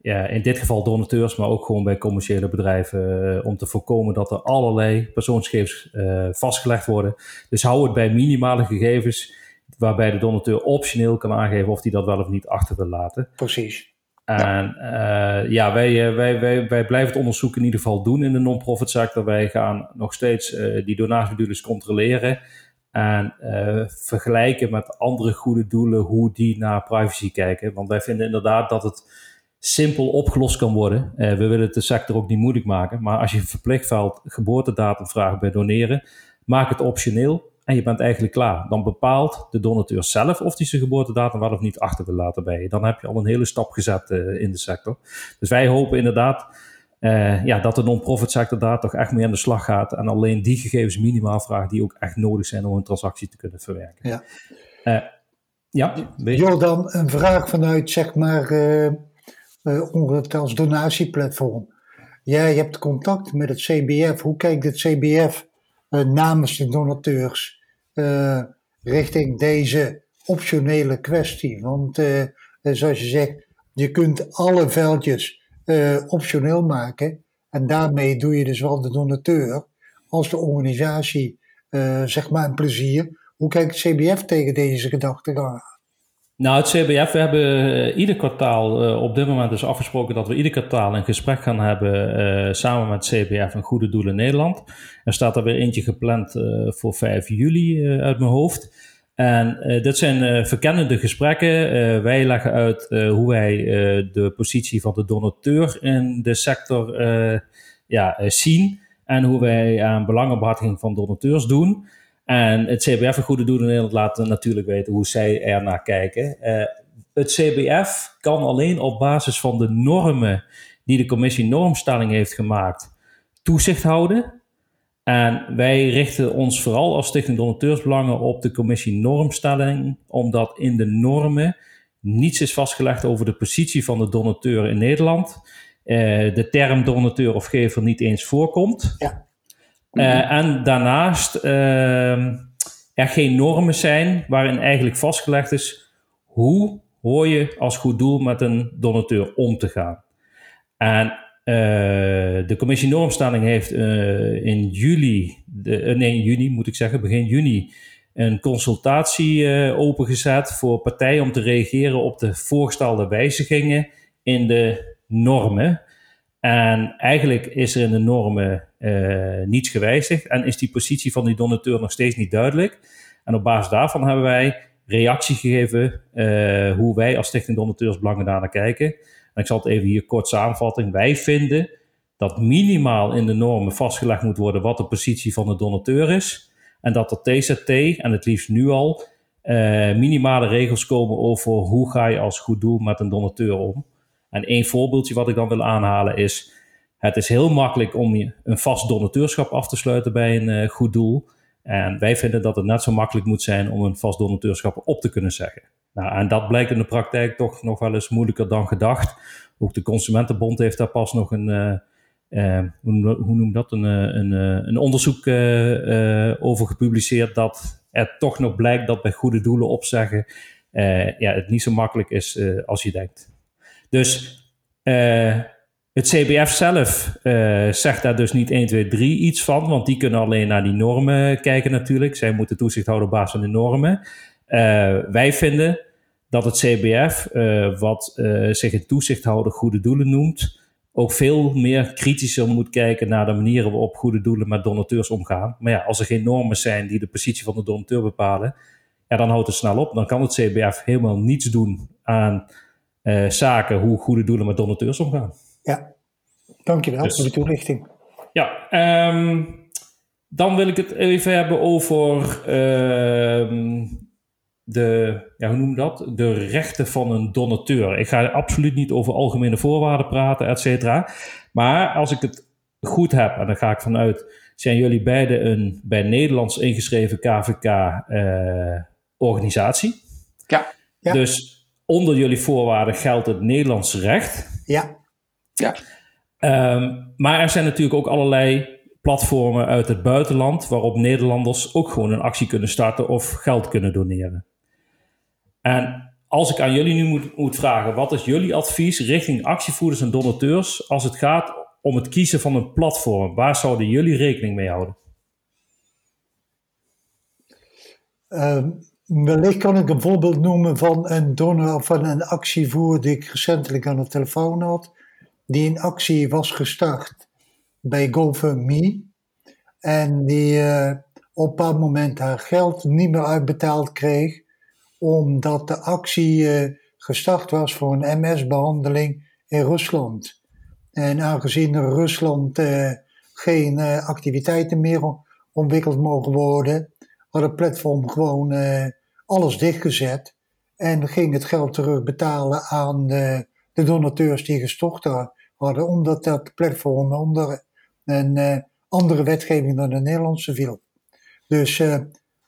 S1: ja, in dit geval donateurs, maar ook gewoon bij commerciële bedrijven om te voorkomen dat er allerlei persoonsgegevens vastgelegd worden. Dus hou het bij minimale gegevens waarbij de donateur optioneel kan aangeven of hij dat wel of niet achter wil laten.
S3: Precies.
S1: En uh, ja, wij, wij, wij, wij blijven het onderzoek in ieder geval doen in de non-profit sector. Wij gaan nog steeds uh, die donatiedoelen controleren en vergelijken met andere goede doelen hoe die naar privacy kijken. Want wij vinden inderdaad dat het simpel opgelost kan worden. we willen het de sector ook niet moeilijk maken. Maar als je verplicht valt geboortedatum vragen bij doneren, maak het optioneel en je bent eigenlijk klaar. Dan bepaalt de donateur zelf of hij zijn geboortedatum wel of niet achter wil laten bij je. Dan heb je al een hele stap gezet uh, in de sector. Dus wij hopen inderdaad uh, ja, dat de non-profit sector daar toch echt mee aan de slag gaat. En alleen die gegevens minimaal vraagt die ook echt nodig zijn om een transactie te kunnen verwerken.
S3: Ja.
S1: Uh, ja,
S3: Jordan, een vraag vanuit zeg maar uh, als donatieplatform. Jij hebt contact met het CBF. Hoe kijkt het CBF uh, namens de donateurs uh, richting deze optionele kwestie. Want zoals je zegt, je kunt alle veldjes optioneel maken. En daarmee doe je dus wel de donateur als de organisatie zeg maar een plezier. Hoe kijkt het CBF tegen deze gedachtegang
S1: nou, het CBF, we hebben uh, ieder kwartaal uh, op dit moment dus afgesproken dat we ieder kwartaal een gesprek gaan hebben uh, samen met CBF en Goede Doelen Nederland. Er staat er weer eentje gepland voor 5 juli uit mijn hoofd. En dit zijn verkennende gesprekken. wij leggen uit hoe wij de positie van de donateur in de sector ja, zien en hoe wij aan belangenbehartiging van donateurs doen. En het CBF een goede doelen in Nederland laten natuurlijk weten hoe zij er naar kijken. Uh, het CBF kan alleen op basis van de normen die de commissie normstelling heeft gemaakt, toezicht houden. En wij richten ons vooral als Stichting Donateursbelangen op de commissie normstelling, omdat in de normen niets is vastgelegd over de positie van de donateur in Nederland. Uh, de term donateur of gever niet eens voorkomt. Ja. Uh, en daarnaast uh, er geen normen zijn waarin eigenlijk vastgelegd is hoe hoor je als goed doel met een donateur om te gaan. En uh, de commissie normstelling heeft in juli, de, nee in juni moet ik zeggen, begin juni, een consultatie opengezet voor partijen om te reageren op de voorgestelde wijzigingen in de normen. En eigenlijk is er in de normen uh, niets gewijzigd en is die positie van die donateur nog steeds niet duidelijk. En op basis daarvan hebben wij reactie gegeven uh, hoe wij als Stichting Donateursbelangen daarnaar kijken. En ik zal het even hier kort samenvatten. Wij vinden dat minimaal in de normen vastgelegd moet worden wat de positie van de donateur is. En dat er TZT, en het liefst nu al, uh, minimale regels komen over hoe ga je als goed doel met een donateur om. En één voorbeeldje wat ik dan wil aanhalen is: het is heel makkelijk om een vast donateurschap af te sluiten bij een uh, goed doel. En wij vinden dat het net zo makkelijk moet zijn om een vast donateurschap op te kunnen zeggen. Nou, en dat blijkt in de praktijk toch nog wel eens moeilijker dan gedacht. Ook de Consumentenbond heeft daar pas nog een, uh, uh, hoe, noem dat, een, een, een onderzoek over gepubliceerd dat er toch nog blijkt dat bij goede doelen opzeggen ja, het niet zo makkelijk is als je denkt. Dus het CBF zelf zegt daar dus niet 1, 2, 3 iets van, want die kunnen alleen naar die normen kijken natuurlijk. Zij moeten toezicht houden op basis van de normen. wij vinden dat het CBF, wat zich in toezicht houden goede doelen noemt, ook veel meer kritischer moet kijken naar de manieren waarop goede doelen met donateurs omgaan. Maar ja, als er geen normen zijn die de positie van de donateur bepalen, ja, dan houdt het snel op. Dan kan het CBF helemaal niets doen aan uh, zaken hoe goede doelen met donateurs omgaan.
S3: Ja, dankjewel dus, voor de toelichting.
S1: Ja, um, dan wil ik het even hebben over uh, de, ja, hoe noem dat? De rechten van een donateur. Ik ga absoluut niet over algemene voorwaarden praten, et cetera. Maar als ik het goed heb, en dan ga ik vanuit, zijn jullie beiden een bij Nederlands ingeschreven KVK-organisatie.
S2: Eh, ja.
S1: ja. Dus onder jullie voorwaarden geldt het Nederlands recht.
S3: Ja.
S2: Ja.
S1: Um, maar er zijn natuurlijk ook allerlei platformen uit het buitenland waarop Nederlanders ook gewoon een actie kunnen starten of geld kunnen doneren. En als ik aan jullie nu moet, moet vragen, wat is jullie advies richting actievoerders en donateurs als het gaat om het kiezen van een platform? Waar zouden jullie rekening mee houden?
S3: Uh, wellicht kan ik een voorbeeld noemen van een donor van een actievoer die ik recentelijk aan de telefoon had, die een actie was gestart bij GoFundMe en die uh, op een moment haar geld niet meer uitbetaald kreeg omdat de actie uh, gestart was voor een MS-behandeling in Rusland. En aangezien Rusland uh, geen activiteiten meer ontwikkeld mogen worden, had het platform gewoon alles dichtgezet en ging het geld terugbetalen aan de, de donateurs die gestort hadden, omdat dat platform onder een andere wetgeving dan de Nederlandse viel. Dus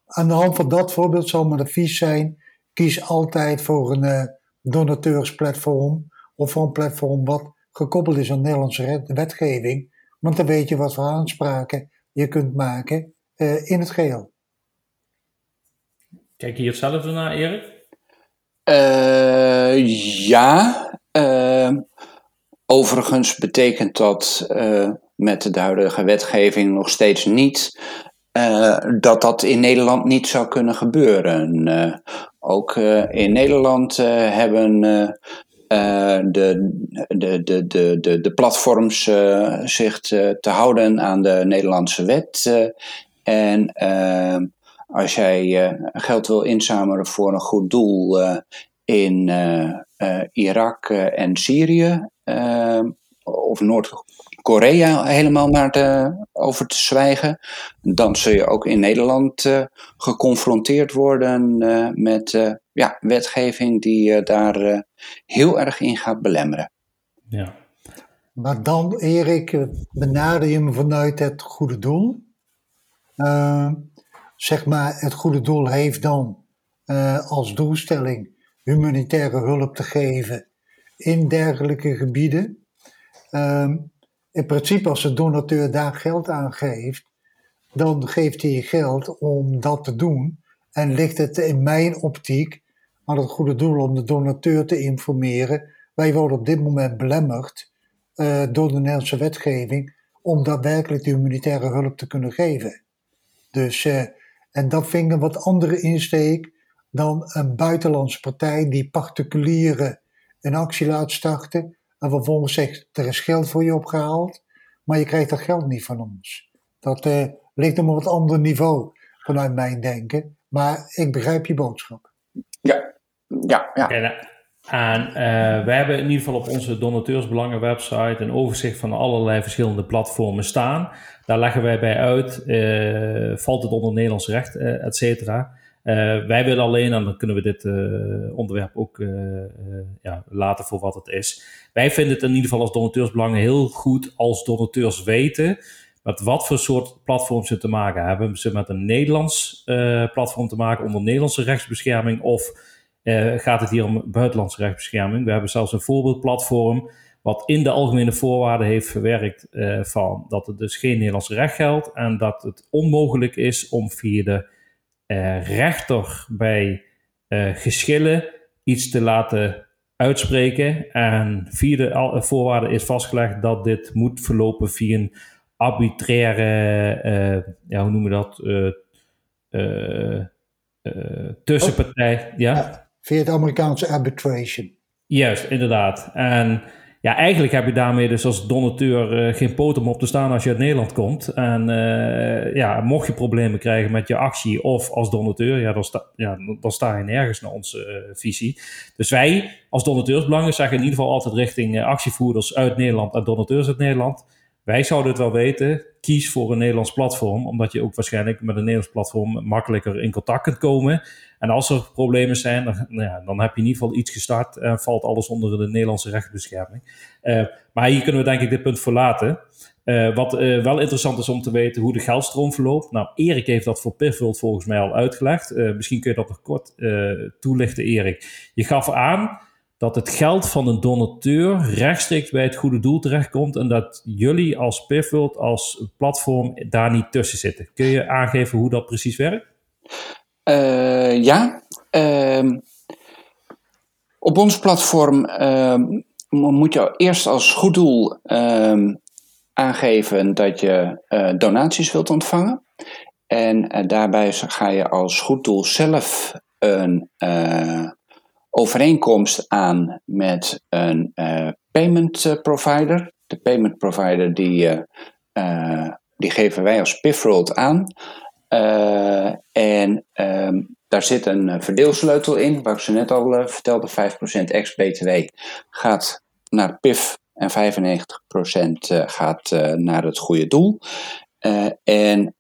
S3: aan de hand van dat voorbeeld zal mijn advies zijn: kies altijd voor een donateursplatform of voor een platform wat gekoppeld is aan Nederlandse wetgeving. Want dan weet je wat voor aanspraken je kunt maken in het geheel.
S1: Kijk je hetzelfde naar, Erik?
S2: Uh, ja. overigens betekent dat met de huidige wetgeving nog steeds niet dat dat in Nederland niet zou kunnen gebeuren. Ook in Nederland hebben de, de, de, de, de, platforms zich te, te, houden aan de Nederlandse wet. en als jij geld wil inzamelen voor een goed doel in Irak en Syrië of Noord Korea helemaal maar te, over te zwijgen, dan zul je ook in Nederland uh, geconfronteerd worden uh, met uh, ja, wetgeving die daar heel erg in gaat belemmeren.
S1: Ja.
S3: Maar dan, Erik, benader je me vanuit het goede doel. Zeg maar, het goede doel heeft dan als doelstelling humanitaire hulp te geven in dergelijke gebieden. Uh, in principe als de donateur daar geld aan geeft, dan geeft hij geld om dat te doen. En ligt het in mijn optiek aan het goede doel om de donateur te informeren. Wij worden op dit moment belemmerd uh, door de Nederlandse wetgeving om daadwerkelijk de humanitaire hulp te kunnen geven. Dus, uh, en dat vind ik een wat andere insteek dan een buitenlandse partij die particulieren een actie laat starten en vervolgens zegt, er is geld voor je opgehaald, maar je krijgt dat geld niet van ons. Dat uh, ligt op een wat ander niveau vanuit mijn denken. Maar ik begrijp je boodschap.
S2: Ja, ja, ja.
S1: En, uh, we hebben in ieder geval op onze donateursbelangen website een overzicht van allerlei verschillende platformen staan. Daar leggen wij bij uit, uh, valt het onder Nederlands recht, uh, et cetera. Uh, wij willen alleen, en dan kunnen we dit onderwerp ook ja, laten voor wat het is. Wij vinden het in ieder geval als donateursbelangen heel goed als donateurs weten met wat voor soort platforms ze te maken hebben. Hebben ze met een Nederlands platform te maken onder Nederlandse rechtsbescherming of gaat het hier om buitenlandse rechtsbescherming? We hebben zelfs een voorbeeldplatform wat in de algemene voorwaarden heeft verwerkt van dat het dus geen Nederlands recht geldt en dat het onmogelijk is om via de rechter bij geschillen iets te laten uitspreken. En vierde voorwaarde is vastgelegd dat dit moet verlopen via een arbitraire, ja, hoe noemen we dat? tussenpartij. ja? ja?
S3: Via het Amerikaanse arbitration.
S1: Juist, inderdaad. En ja, eigenlijk heb je daarmee dus als donateur uh, geen poot om op te staan als je uit Nederland komt. En uh, ja, mocht je problemen krijgen met je actie of als donateur, ja, dan, sta, ja, dan sta je nergens naar onze uh, visie. Dus wij als donateursbelangen zeggen in ieder geval altijd richting actievoerders uit Nederland en donateurs uit Nederland. Wij zouden het wel weten. Kies voor een Nederlands platform, omdat je ook waarschijnlijk met een Nederlands platform makkelijker in contact kunt komen. En als er problemen zijn, dan, nou ja, dan heb je in ieder geval iets gestart en valt alles onder de Nederlandse rechtsbescherming. Uh, maar hier kunnen we denk ik dit punt verlaten. Uh, wat uh, wel interessant is om te weten hoe de geldstroom verloopt. Nou, Erik heeft dat voor Pivot volgens mij al uitgelegd. misschien kun je dat nog kort toelichten, Erik. Je gaf aan dat het geld van een donateur rechtstreeks bij het goede doel terechtkomt en dat jullie als Pivot, als platform, daar niet tussen zitten. Kun je aangeven hoe dat precies werkt?
S2: Uh, ja. Uh, op ons platform uh, moet je eerst als goed doel ehm, aangeven dat je uh, donaties wilt ontvangen. En uh, daarbij ga je als goed doel zelf een overeenkomst aan met een payment provider. De payment provider die, die geven wij als Pivot aan. En um, daar zit een eh, verdeelsleutel in, waar ik ze net al vertelde, 5% ex-BTW gaat naar PIF en 95% gaat naar het goede doel. en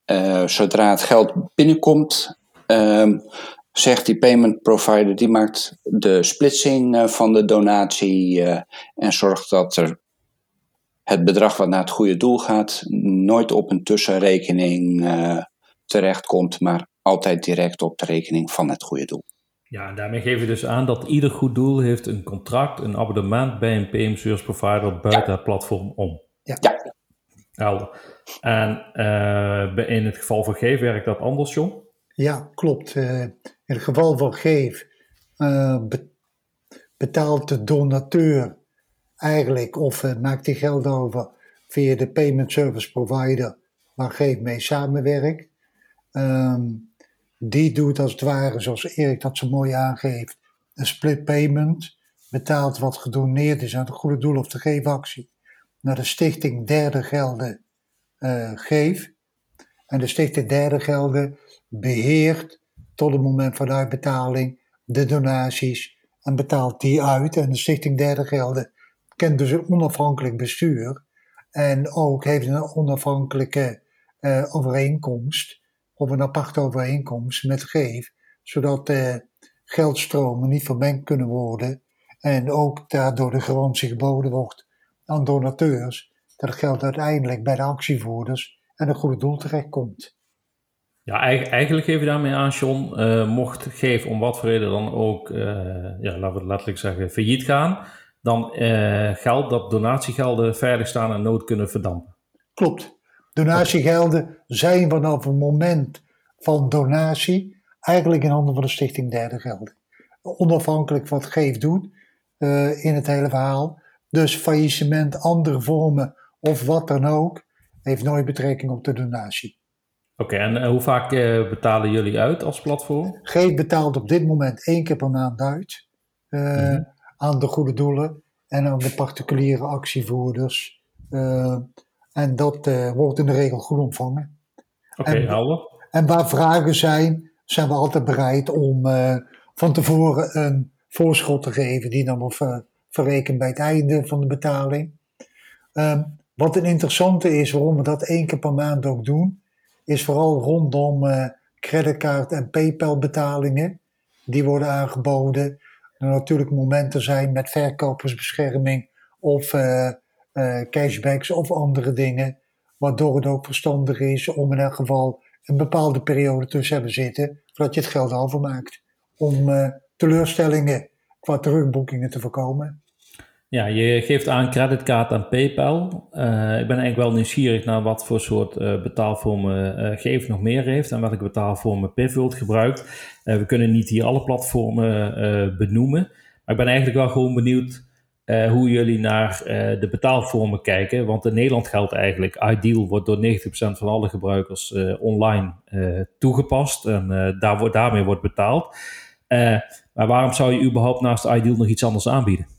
S2: zodra het geld binnenkomt, um, zegt die payment provider, die maakt de splitsing van de donatie en zorgt dat er het bedrag wat naar het goede doel gaat, nooit op een tussenrekening terechtkomt, maar altijd direct op de rekening van het goede doel.
S1: Ja, en daarmee geven we dus aan dat ieder goed doel heeft een contract, een abonnement bij een PM Service Provider buiten het platform om.
S2: Ja. ja.
S1: Helder. En uh, in het geval van Geef werkt dat anders, John?
S3: Ja, klopt. Uh, in het geval van Geef uh, betaalt de donateur eigenlijk of maakt die geld over via de payment service provider waar Geef mee samenwerkt. Um, die doet als het ware, zoals Erik dat zo mooi aangeeft, een split payment. Betaalt wat gedoneerd is aan het goede doel of de geefactie naar de stichting Derde Gelden Geef. En de stichting Derde Gelden beheert tot het moment van uitbetaling de donaties en betaalt die uit. En de stichting Derde Gelden kent dus een onafhankelijk bestuur en ook heeft een onafhankelijke uh, overeenkomst of een aparte overeenkomst met geef, zodat de geldstromen niet vermengd kunnen worden en ook daardoor de garantie geboden wordt aan donateurs dat het geld uiteindelijk bij de actievoerders en een goede doel terechtkomt.
S1: Ja, eigenlijk geef je daarmee aan, John, uh, mocht geef om wat voor reden dan ook, uh, ja, laten we letterlijk zeggen, failliet gaan, dan uh, geldt dat donatiegelden veilig staan en nood kunnen verdampen.
S3: Klopt. Donatiegelden zijn vanaf het moment van donatie eigenlijk in handen van de Stichting Derde Gelden. Onafhankelijk wat Geef doet in het hele verhaal. Dus faillissement, andere vormen of wat dan ook, heeft nooit betrekking op de donatie.
S1: Oké, en uh, hoe vaak uh, betalen jullie uit als platform?
S3: Geef betaalt op dit moment één keer per maand uit mm -hmm. aan de goede doelen en aan de particuliere actievoerders. En dat wordt in de regel goed ontvangen.
S1: Oké, okay, helder.
S3: En waar vragen zijn, zijn we altijd bereid om van tevoren een voorschot te geven, die dan wordt ver, verrekend bij het einde van de betaling. Um, wat een interessante is, waarom we dat één keer per maand ook doen, is vooral rondom uh, creditcard en PayPal betalingen. Die worden aangeboden. Er natuurlijk momenten zijn met verkopersbescherming of uh, uh, cashbacks of andere dingen. Waardoor het ook verstandig is om in elk geval een bepaalde periode tussen hebben zitten, voordat je het geld overmaakt. Om teleurstellingen qua terugboekingen te voorkomen.
S1: Ja, je geeft aan creditcard en PayPal. Uh, ik ben eigenlijk wel nieuwsgierig naar wat voor soort uh, betaalvormen uh, Geef nog meer heeft en welke betaalvormen Pivot gebruikt. we kunnen niet hier alle platformen benoemen, maar ik ben eigenlijk wel gewoon benieuwd hoe jullie naar de betaalvormen kijken. Want in Nederland geldt eigenlijk, Ideal wordt door 90% van alle gebruikers online toegepast en daar wordt, daarmee wordt betaald. maar waarom zou je überhaupt naast Ideal nog iets anders aanbieden?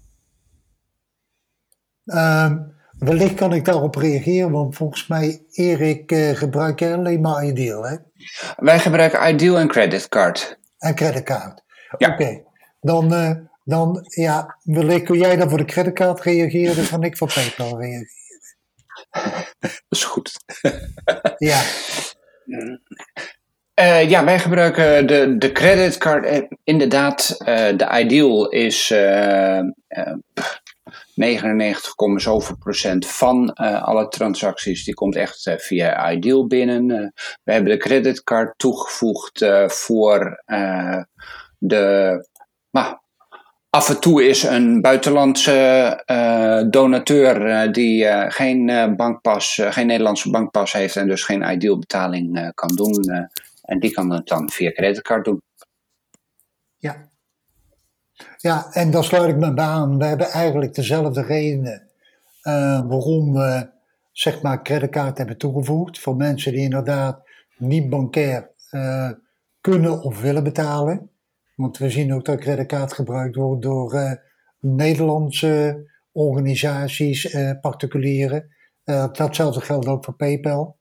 S3: Uh, wellicht kan ik daarop reageren, want volgens mij, Erik, uh, gebruik jij alleen maar Ideal, hè?
S2: Wij gebruiken Ideal en Creditcard.
S3: En Creditcard.
S2: Ja.
S3: Oké, dan, uh, dan, ja, wellicht kun jij dan voor de creditcard reageren, dan kan ik voor PayPal reageren.
S2: Dat is goed.
S3: ja.
S2: Uh, ja, wij gebruiken de, de creditcard. Inderdaad, uh, de Ideal is uh, 99, zoveel procent van uh, alle transacties die komt echt uh, via Ideal binnen. Uh, we hebben de creditcard toegevoegd voor de. Nou, af en toe is een buitenlandse donateur die geen bankpas, geen Nederlandse bankpas heeft en dus geen Ideal betaling kan doen. en die kan het dan via creditcard doen.
S3: Ja, ja, en dan sluit ik me bij aan. We hebben eigenlijk dezelfde redenen uh, waarom we zeg maar creditcard hebben toegevoegd. Voor mensen die inderdaad niet bankair uh, kunnen of willen betalen. Want we zien ook dat creditcard gebruikt wordt door uh, Nederlandse organisaties, particulieren. datzelfde geldt ook voor PayPal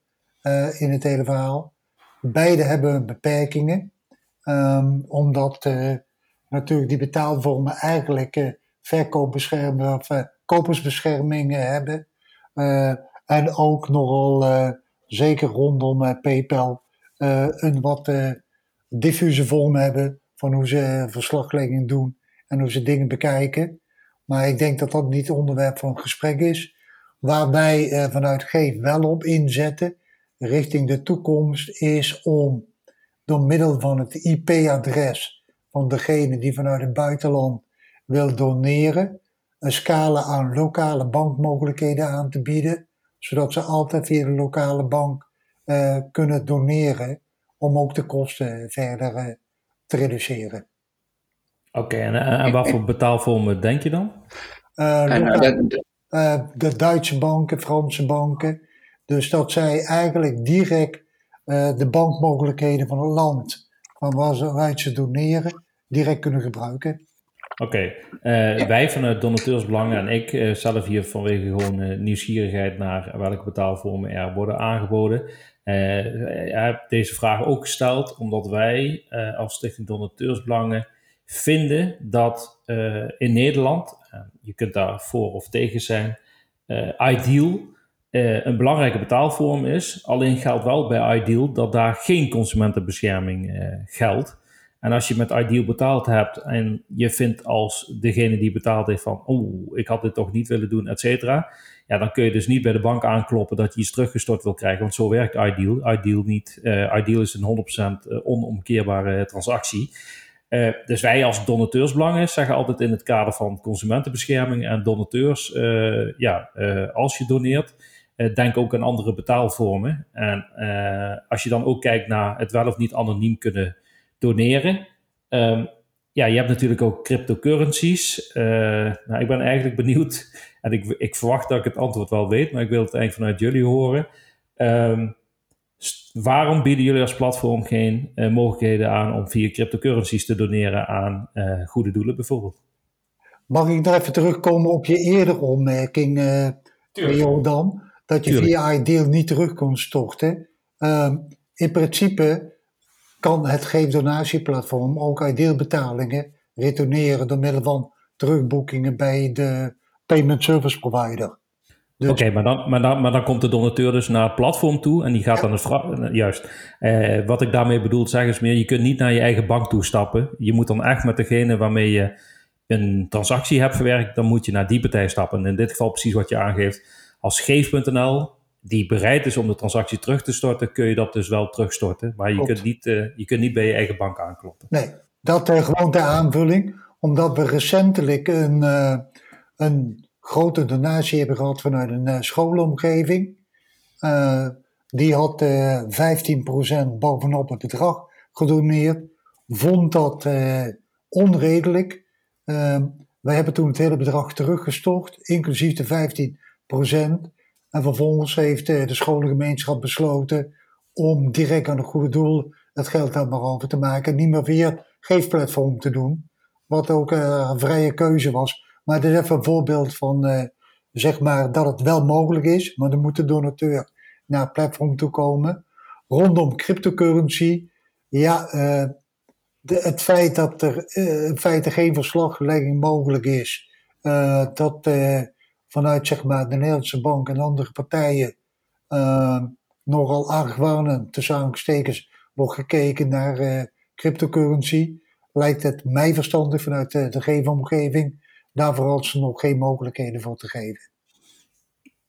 S3: in het hele verhaal. Beide hebben beperkingen, um, omdat natuurlijk die betaalvormen eigenlijk uh, verkoopbescherming of uh, kopersbescherming hebben. Uh, en ook nogal, zeker rondom PayPal, een wat diffuse vorm hebben van hoe ze verslaglegging doen en hoe ze dingen bekijken. Maar ik denk dat dat niet het onderwerp van gesprek is. Waar wij vanuit Geef wel op inzetten, richting de toekomst, is om door middel van het IP-adres van degene die vanuit het buitenland wil doneren, een scala aan lokale bankmogelijkheden aan te bieden, zodat ze altijd via de lokale bank uh, kunnen doneren om ook de kosten verder uh, te reduceren.
S1: Oké, okay, en, en wat voor betaalvormen denk je dan?
S3: Uh, de Duitse banken, Franse banken. Dus dat zij eigenlijk direct de bankmogelijkheden van het land van waaruit ze doneren, direct kunnen gebruiken.
S1: Oké, okay. uh, wij vanuit Donateursbelangen en ik uh, zelf hier vanwege gewoon uh, nieuwsgierigheid naar welke betaalvormen er worden aangeboden. Heb deze vraag ook gesteld omdat wij als Stichting Donateursbelangen vinden dat in Nederland, je kunt daar voor of tegen zijn, Ideal een belangrijke betaalvorm is. Alleen geldt wel bij Ideal dat daar geen consumentenbescherming geldt. En als je met Ideal betaald hebt en je vindt als degene die betaald heeft van, oeh, ik had dit toch niet willen doen, et cetera. Ja, dan kun je dus niet bij de bank aankloppen dat je iets teruggestort wil krijgen, want zo werkt Ideal. Ideal, niet, uh, Ideal is een 100% eh, onomkeerbare transactie. Uh, dus wij als donateursbelangen zeggen altijd in het kader van consumentenbescherming en donateurs, ja, als je doneert, denk ook aan andere betaalvormen. En als je dan ook kijkt naar het wel of niet anoniem kunnen doneren. Um, ja, je hebt natuurlijk ook cryptocurrencies. Uh, nou, ik ben eigenlijk benieuwd, en ik, ik verwacht dat ik het antwoord wel weet, maar ik wil het eigenlijk vanuit jullie horen. Um, waarom bieden jullie als platform geen uh, mogelijkheden aan om via cryptocurrencies te doneren aan uh, goede doelen bijvoorbeeld?
S3: Mag ik nog even terugkomen op je eerdere opmerking, uh, Jordan? Dat je Tuurlijk. via Ideal niet terug kon storten. Um, in principe kan het geefdonatieplatform ook ideelbetalingen retourneren door middel van terugboekingen bij de payment service provider.
S1: Dus... Oké, maar, dan, maar, dan, maar dan komt de donateur dus naar het platform toe en die gaat dan het Juist. Eh, wat ik daarmee bedoel zeggen is meer, je kunt niet naar je eigen bank toe stappen. Je moet dan echt met degene waarmee je een transactie hebt verwerkt, dan moet je naar die partij stappen. En in dit geval precies wat je aangeeft. Als geef.nl die bereid is om de transactie terug te storten, kun je dat dus wel terugstorten. Maar je, kunt niet, uh, je kunt niet bij je eigen bank aankloppen.
S3: Nee, dat uh, gewoon ter aanvulling. Omdat we recentelijk een, uh, een grote donatie hebben gehad vanuit een schoolomgeving. die had 15% bovenop het bedrag gedoneerd. Vond dat onredelijk. wij hebben toen het hele bedrag teruggestort, inclusief de 15%. En vervolgens heeft de scholengemeenschap besloten om direct aan een goede doel het geld daar maar over te maken. Niet meer via het geefplatform te doen. Wat ook uh, een vrije keuze was. Maar dit is even een voorbeeld van, uh, zeg maar, dat het wel mogelijk is. Maar dan moet de donateur naar het platform toe komen. Rondom cryptocurrency. Ja, uh, de, het feit dat er in feite geen verslaglegging mogelijk is. dat vanuit zeg maar, de Nederlandse bank en andere partijen nogal argwanend tussen aanstekens wordt gekeken naar uh, cryptocurrency, lijkt het mij verstandig vanuit de, de geefomgeving daar vooral nog geen mogelijkheden voor te geven.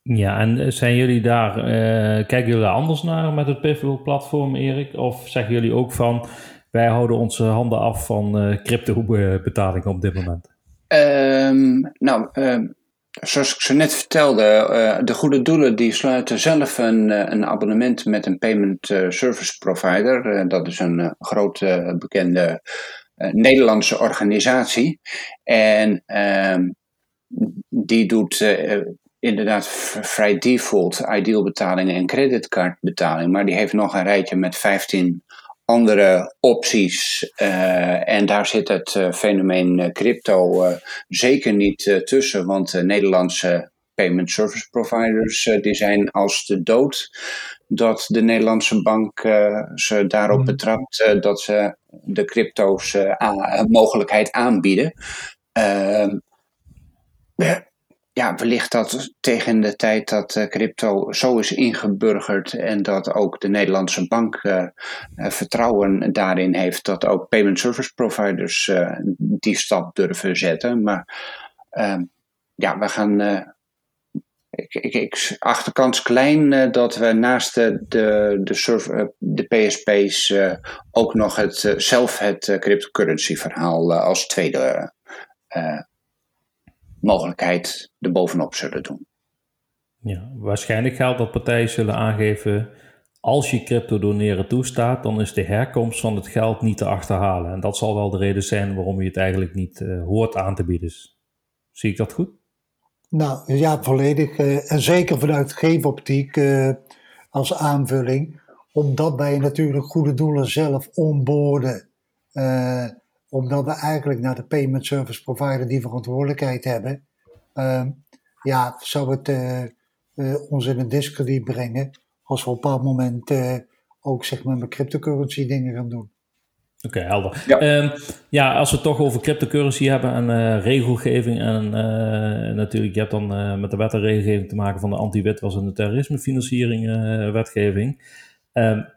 S1: Ja, en zijn jullie daar, uh, kijken jullie daar anders naar met het Pivotal-platform, Erik? Of zeggen jullie ook van, wij houden onze handen af van uh, crypto-betalingen op dit moment?
S2: Um, nou, um, Zoals ik zo net vertelde, uh, de goede doelen die sluiten zelf een, uh, een abonnement met een payment uh, service provider. dat is een grote bekende Nederlandse organisatie. En ehm, die doet inderdaad vrij default ideal betalingen en creditcardbetalingen. Maar die heeft nog een rijtje met 15 andere opties. Uh, en daar zit het uh, fenomeen uh, crypto zeker niet tussen, want Nederlandse payment service providers die zijn als de dood dat de Nederlandse bank ze daarop mhm. betrapt dat ze de crypto's mogelijkheid aanbieden. Ja, wellicht dat tegen de tijd dat uh, crypto zo is ingeburgerd en dat ook de Nederlandse bank uh, uh, vertrouwen daarin heeft dat ook payment service providers die stap durven zetten. Maar ehm, ja, we gaan. ik, ik, ik achterkans klein dat we naast de, de, de, de PSP's ook nog het, zelf het cryptocurrency verhaal als tweede mogelijkheid erbovenop zullen doen.
S1: Ja, waarschijnlijk geldt dat partijen zullen aangeven, als je crypto doneren toestaat, dan is de herkomst van het geld niet te achterhalen. En dat zal wel de reden zijn waarom je het eigenlijk niet uh, hoort aan te bieden. Zie ik dat goed?
S3: Nou ja, volledig. Uh, en zeker vanuit geefoptiek uh, als aanvulling. Omdat wij natuurlijk goede doelen zelf onboorden omdat we eigenlijk naar de payment service provider die verantwoordelijkheid hebben, uh, ja, zou het uh, ons in een discrediet brengen als we op een bepaald moment uh, ook zeg maar met cryptocurrency dingen gaan doen.
S1: Oké, okay, helder. Ja. Um, ja. als we het toch over cryptocurrency hebben en uh, regelgeving en uh, natuurlijk, je hebt dan uh, met de wet en regelgeving te maken van de anti-witwas en de terrorismefinanciering wetgeving. Um,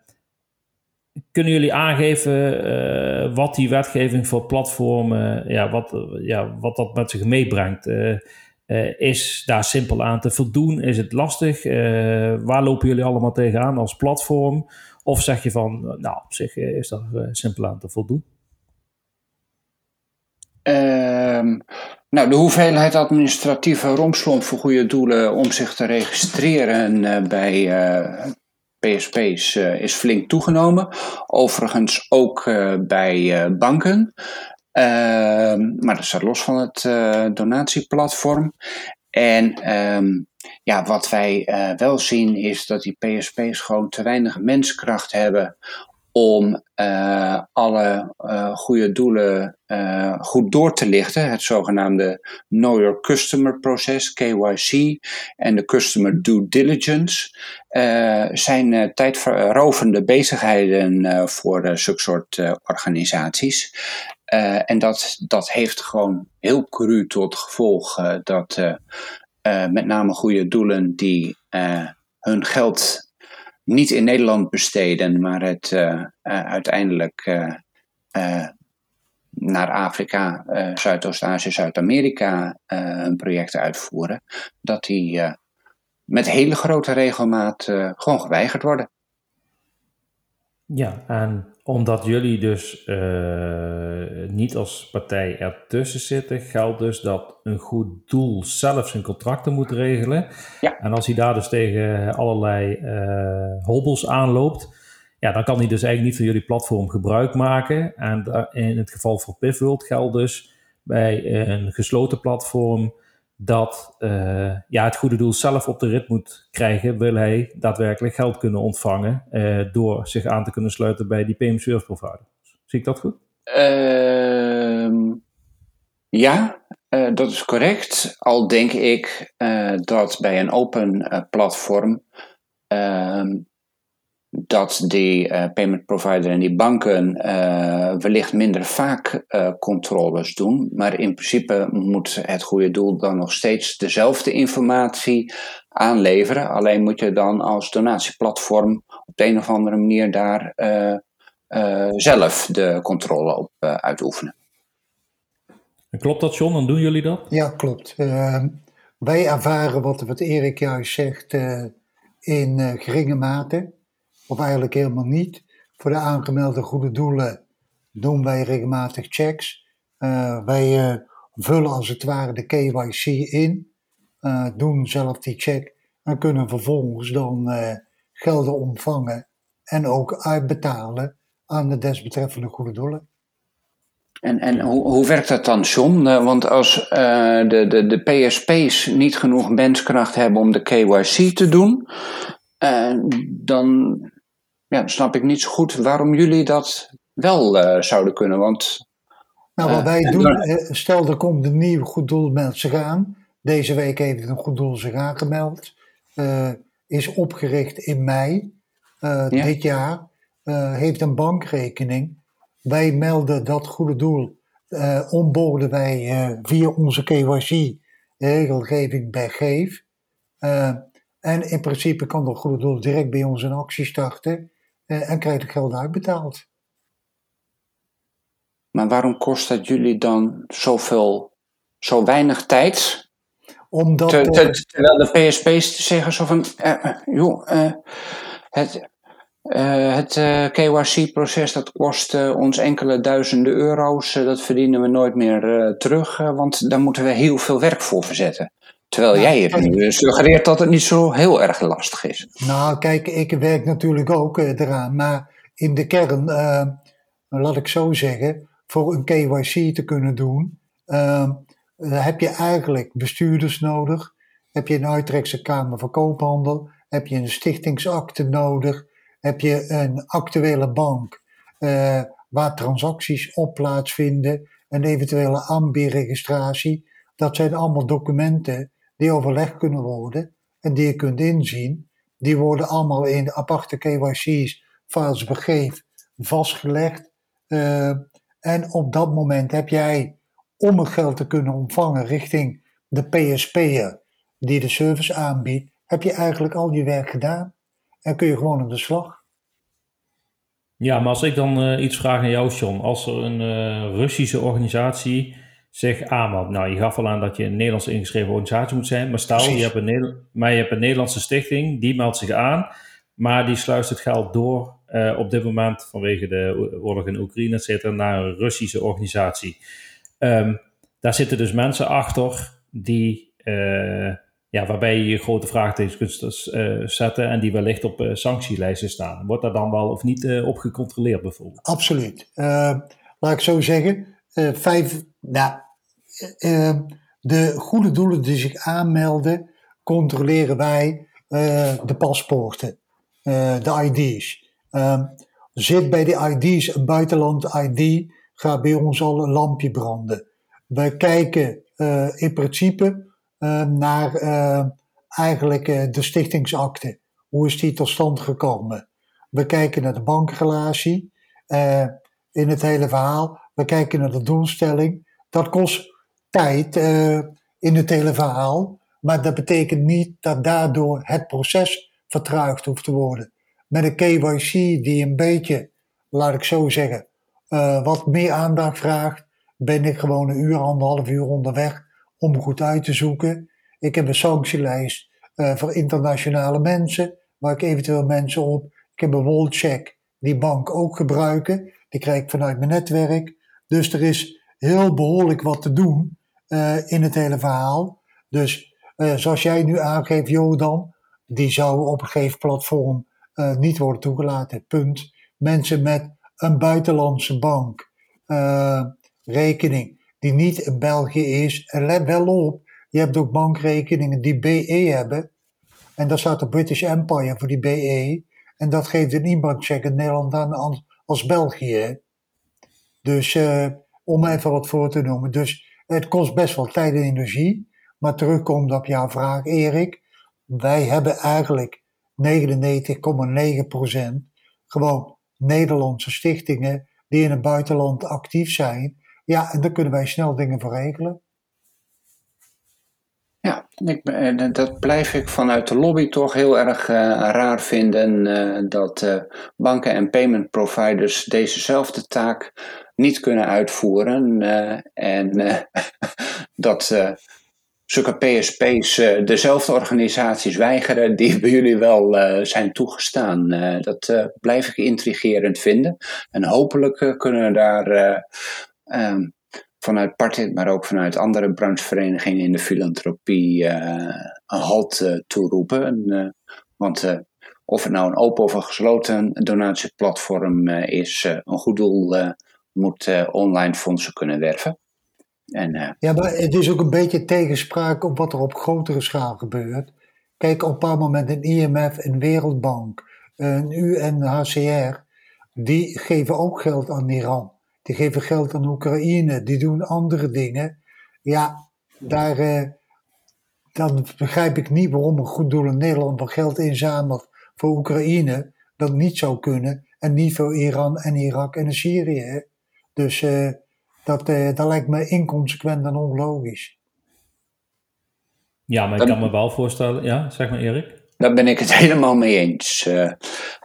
S1: kunnen jullie aangeven uh, wat die wetgeving voor platformen, ja, wat, ja, wat dat met zich meebrengt? Uh, uh, is daar simpel aan te voldoen? Is het lastig? waar lopen jullie allemaal tegenaan als platform? Of zeg je van, nou, op zich is daar simpel aan te voldoen?
S2: Um, nou, de hoeveelheid administratieve romslomp voor goede doelen om zich te registreren bij PSP's uh, is flink toegenomen. Overigens ook uh, bij uh, banken. Ehm, maar dat staat los van het donatieplatform. En um, ja, wat wij wel zien is dat die PSP's gewoon te weinig menskracht hebben om uh, alle uh, goede doelen uh, goed door te lichten. Het zogenaamde Know Your Customer proces, KYC, en de Customer Due Diligence zijn tijdrovende bezigheden voor zulke soort organisaties. en dat, dat heeft gewoon heel cru tot gevolg dat met name goede doelen die hun geld niet in Nederland besteden, maar het uh, uh, uiteindelijk uh, naar Afrika, Zuidoost-Azië, Zuid-Amerika een project uitvoeren, dat die met hele grote regelmaat gewoon geweigerd worden.
S1: Ja, en omdat jullie dus uh, niet als partij ertussen zitten, geldt dus dat een goed doel zelf zijn contracten moet regelen. Ja. En als hij daar dus tegen allerlei uh, hobbels aanloopt, ja, dan kan hij dus eigenlijk niet van jullie platform gebruik maken. En in het geval van Pivworld geldt dus bij een gesloten platform dat uh, ja, het goede doel zelf op de rit moet krijgen, wil hij daadwerkelijk geld kunnen ontvangen uh, door zich aan te kunnen sluiten bij die payment service provider. Zie ik dat goed?
S2: Uh, ja, uh, dat is correct. Al denk ik dat bij een open platform ehm, dat die uh, payment provider en die banken uh, wellicht minder vaak uh, controles doen. Maar in principe moet het goede doel dan nog steeds dezelfde informatie aanleveren. Alleen moet je dan als donatieplatform op de een of andere manier daar zelf de controle op uitoefenen.
S1: En klopt dat, John? Dan doen jullie dat?
S3: Ja, klopt. Ehm, wij ervaren wat, wat Erik juist zegt in geringe mate of eigenlijk helemaal niet. Voor de aangemelde goede doelen doen wij regelmatig checks. Uh, wij uh, vullen als het ware de KYC in, uh, doen zelf die check en kunnen vervolgens dan gelden ontvangen en ook uitbetalen aan de desbetreffende goede doelen.
S2: En, en hoe, hoe werkt dat dan, John? want als de, de, de PSP's niet genoeg menskracht hebben om de KYC te doen, dan ja, dan snap ik niet zo goed waarom jullie dat wel uh, zouden kunnen. Want,
S3: nou, wat wij uh, doen, uh, stel er komt een nieuw goed doel meldt zich aan. Deze week heeft een goed doel zich aangemeld. is opgericht in mei ja. dit jaar. heeft een bankrekening. Wij melden dat goede doel. onboorden wij via onze KYC-regelgeving bij Geef. en in principe kan dat goede doel direct bij ons een actie starten. Eh, en krijgt het geld uitbetaald.
S2: Maar waarom kost dat jullie dan zoveel, zo weinig tijd? Omdat, te, te, terwijl de PSP's zeggen zo van, uh, joh, uh, het, het KYC-proces dat kost ons enkele duizenden euro's, dat verdienen we nooit meer terug, want daar moeten we heel veel werk voor verzetten. Terwijl nou, jij het nu suggereert dat het niet zo heel erg lastig is.
S3: Nou, kijk, ik werk natuurlijk ook uh, eraan. Maar in de kern, uh, laat ik zo zeggen, voor een KYC te kunnen doen, uh, heb je eigenlijk bestuurders nodig. Heb je een Uitrechtse Kamer van Koophandel. Heb je een stichtingsakte nodig. Heb je een actuele bank waar transacties op plaatsvinden. Een eventuele aanbiedregistratie. Dat zijn allemaal documenten die overlegd kunnen worden en die je kunt inzien. Die worden allemaal in de aparte KYC's, files begeef, vastgelegd. Uh, en op dat moment heb jij, om het geld te kunnen ontvangen richting de PSP'er die de service aanbiedt, heb je eigenlijk al je werk gedaan en kun je gewoon aan de slag.
S1: Ja, maar als ik dan uh, iets vraag aan jou, John. Als er een uh, Russische organisatie zich aanmeldt. Nou, je gaf al aan dat je een Nederlands ingeschreven organisatie moet zijn. Maar stel, je hebt, een, maar je hebt een Nederlandse stichting, die meldt zich aan. Maar die sluist het geld door uh, op dit moment vanwege de oorlog in Oekraïne, et cetera, naar een Russische organisatie. Um, daar zitten dus mensen achter die, uh, ja, waarbij je je grote vraagtekens kunt uh, zetten en die wellicht op sanctielijsten staan. Wordt daar dan wel of niet op gecontroleerd bijvoorbeeld?
S3: Absoluut. laat ik zo zeggen, vijf, nou, uh, de goede doelen die zich aanmelden, controleren wij uh, de paspoorten, uh, de ID's. Ehm, zit bij de ID's een buitenland ID, gaat bij ons al een lampje branden. Wij kijken in principe ehm, naar eigenlijk de stichtingsakte. Hoe is die tot stand gekomen? We kijken naar de bankrelatie in het hele verhaal. We kijken naar de doelstelling. Dat kost tijd uh, in het hele verhaal. Maar dat betekent niet dat daardoor het proces vertraagd hoeft te worden. Met een KYC die een beetje, laat ik zo zeggen, uh, wat meer aandacht vraagt, ben ik gewoon een uur, anderhalf uur onderweg om goed uit te zoeken. Ik heb een sanctielijst uh, voor internationale mensen, waar ik eventueel mensen op. Ik heb een wallcheck die bank ook gebruiken. Die krijg ik vanuit mijn netwerk. Dus er is heel behoorlijk wat te doen uh, in het hele verhaal. Dus uh, zoals jij nu aangeeft, Jodan, die zou op een gegeven platform uh, niet worden toegelaten. Punt. Mensen met een buitenlandse bank, rekening, die niet in België is. En let wel op, je hebt ook bankrekeningen die BE hebben. En daar staat de British Empire voor die BE. En dat geeft een inbankcheck in Nederland aan als, België. Dus om even wat voor te noemen. Dus het kost best wel tijd en energie. Maar terugkomt op jouw vraag, Erik. Wij hebben eigenlijk 99,9% gewoon Nederlandse stichtingen die in het buitenland actief zijn. Ja, en daar kunnen wij snel dingen voor regelen.
S2: Ja, ik, eh, dat blijf ik vanuit de lobby toch heel erg uh, raar vinden uh, dat banken en payment providers dezezelfde taak niet kunnen uitvoeren en dat zulke PSP's dezelfde organisaties weigeren die bij jullie wel zijn toegestaan. dat blijf ik intrigerend vinden en hopelijk kunnen daar um, vanuit Partit, maar ook vanuit andere brancheverenigingen in de filantropie een halt uh, toeroepen. Uh, want of het nou een open of een gesloten donatieplatform is, een goed doel moet online fondsen kunnen werven.
S3: En, ja, maar het is ook een beetje tegenspraak op wat er op grotere schaal gebeurt. Kijk, op een bepaald moment een IMF, een Wereldbank, een UNHCR, die geven ook geld aan Iran die geven geld aan Oekraïne, die doen andere dingen. Ja, daar, eh, dan begrijp ik niet waarom een goed doel in Nederland wat geld inzamelt voor Oekraïne, dat niet zou kunnen. En niet voor Iran en Irak en Syrië. Dus eh, dat, eh, dat lijkt me inconsequent en onlogisch.
S1: Ja, maar ik kan me wel voorstellen, ja, zeg maar Erik.
S2: Daar ben ik het helemaal mee eens. Uh,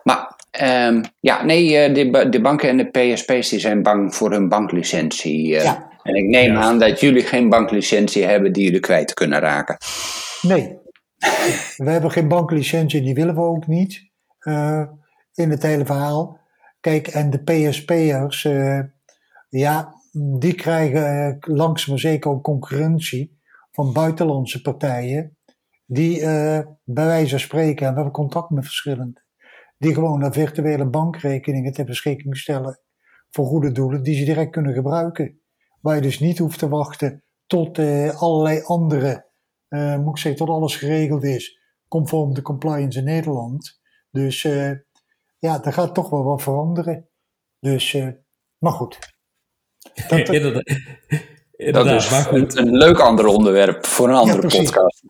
S2: maar Um, ja, nee, eh, de, de, banken en de PSP's die zijn bang voor hun banklicentie. Uh, ja. En ik neem aan dat jullie geen banklicentie hebben die jullie kwijt kunnen raken.
S3: Nee, we hebben geen banklicentie en die willen we ook niet uh, in het hele verhaal. Kijk, en de PSP'ers, ja, die krijgen langzaam maar zeker ook concurrentie van buitenlandse partijen. Die bij wijze van spreken, en we hebben contact met verschillende die gewoon een virtuele bankrekeningen ter beschikking stellen voor goede doelen die ze direct kunnen gebruiken. Waar je dus niet hoeft te wachten tot eh, allerlei andere, moet ik zeggen, tot alles geregeld is, conform de compliance in Nederland. Dus uh, ja, er gaat toch wel wat veranderen. Dus, maar goed.
S2: Dat, dat is een, een, leuk ander onderwerp voor een andere podcast.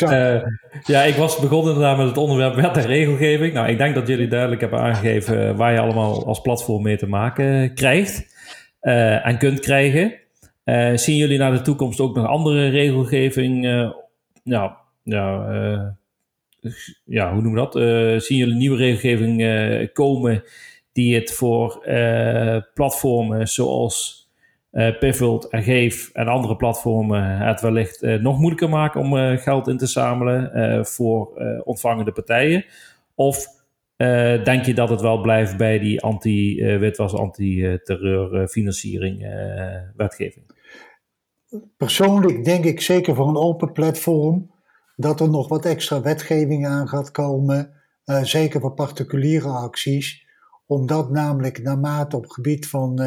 S1: Ja, uh, ja, ik was begonnen inderdaad met het onderwerp wet en regelgeving. Nou, ik denk dat jullie duidelijk hebben aangegeven waar je allemaal als platform mee te maken krijgt uh, en kunt krijgen. Uh, zien jullie naar de toekomst ook nog andere regelgeving? ja, ja, ja, hoe noemen we dat? zien jullie nieuwe regelgeving komen die het voor platformen zoals uh, Pivot en Geef en andere platformen het wellicht uh, nog moeilijker maken om geld in te zamelen voor ontvangende partijen? Of denk je dat het wel blijft bij die anti-witwas, anti-terreur financiering wetgeving?
S3: Persoonlijk denk ik zeker voor een open platform dat er nog wat extra wetgeving aan gaat komen, zeker voor particuliere acties, omdat namelijk naarmate op gebied van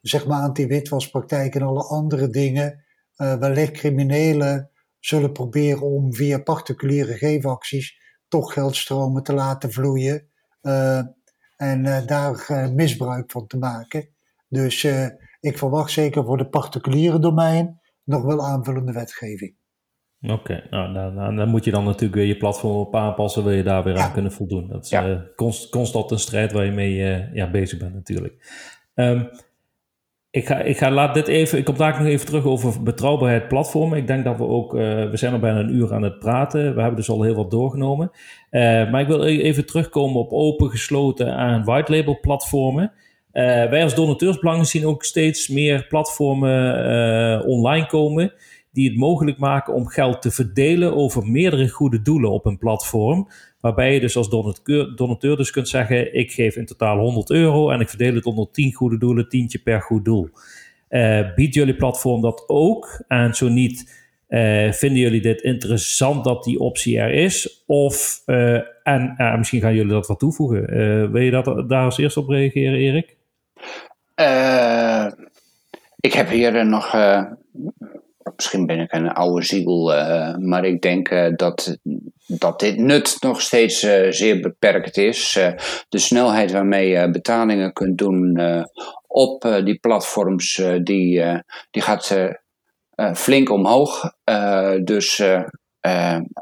S3: zeg maar anti-witwaspraktijk en alle andere dingen, uh, wellicht criminelen zullen proberen om via particuliere geefacties toch geldstromen te laten vloeien uh, en daar misbruik van te maken. Dus ik verwacht zeker voor de particuliere domein nog wel aanvullende wetgeving.
S1: Oké, nou, dan, dan, moet je dan natuurlijk weer je platform op aanpassen, wil je daar weer aan kunnen voldoen. Dat is ja. const, constant een strijd waar je mee ja, bezig bent natuurlijk. Um, ik ga, ik ga laat dit even. Ik kom daar nog even terug over betrouwbaarheid platformen. Ik denk dat we ook. Uh, we zijn al bijna een uur aan het praten. We hebben dus al heel wat doorgenomen. Maar ik wil e-, even terugkomen op open, gesloten en white label platformen. Wij als donateursbelangen zien ook steeds meer platformen online komen. Die het mogelijk maken om geld te verdelen over meerdere goede doelen op een platform. Waarbij je dus als donateur, donateur dus kunt zeggen: ik geef in totaal 100 euro en ik verdeel het onder 10 goede doelen, tientje per goed doel. Uh, biedt jullie platform dat ook? En zo niet, uh, vinden jullie dit interessant dat die optie er is? Of, uh, en misschien gaan jullie dat wat toevoegen. wil je dat, daar als eerste op reageren, Erik?
S2: ik heb hier nog misschien ben ik een oude ziel, uh, maar ik denk uh, dat, dat dit nut nog steeds uh, zeer beperkt is. de snelheid waarmee je betalingen kunt doen op die platforms, die, die gaat flink omhoog. dus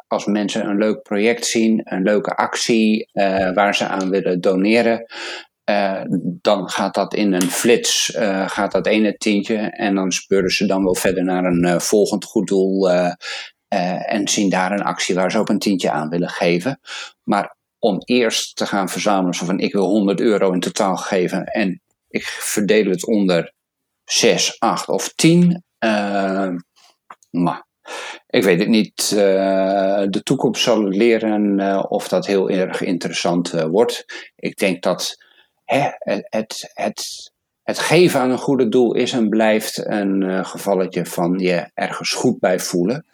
S2: als mensen een leuk project zien, een leuke actie waar ze aan willen doneren, uh, dan gaat dat in een flits, uh, gaat dat ene tientje en dan speuren ze dan wel verder naar een uh, volgend goed doel en zien daar een actie waar ze ook een tientje aan willen geven. Maar om eerst te gaan verzamelen, van ik wil 100 euro in totaal geven en ik verdeel het onder 6, 8 of 10, maar ik weet het niet. de toekomst zal leren of dat heel erg interessant wordt. Ik denk dat hè, het, het, het, geven aan een goede doel is en blijft een uh, gevalletje van je ergens goed bij voelen.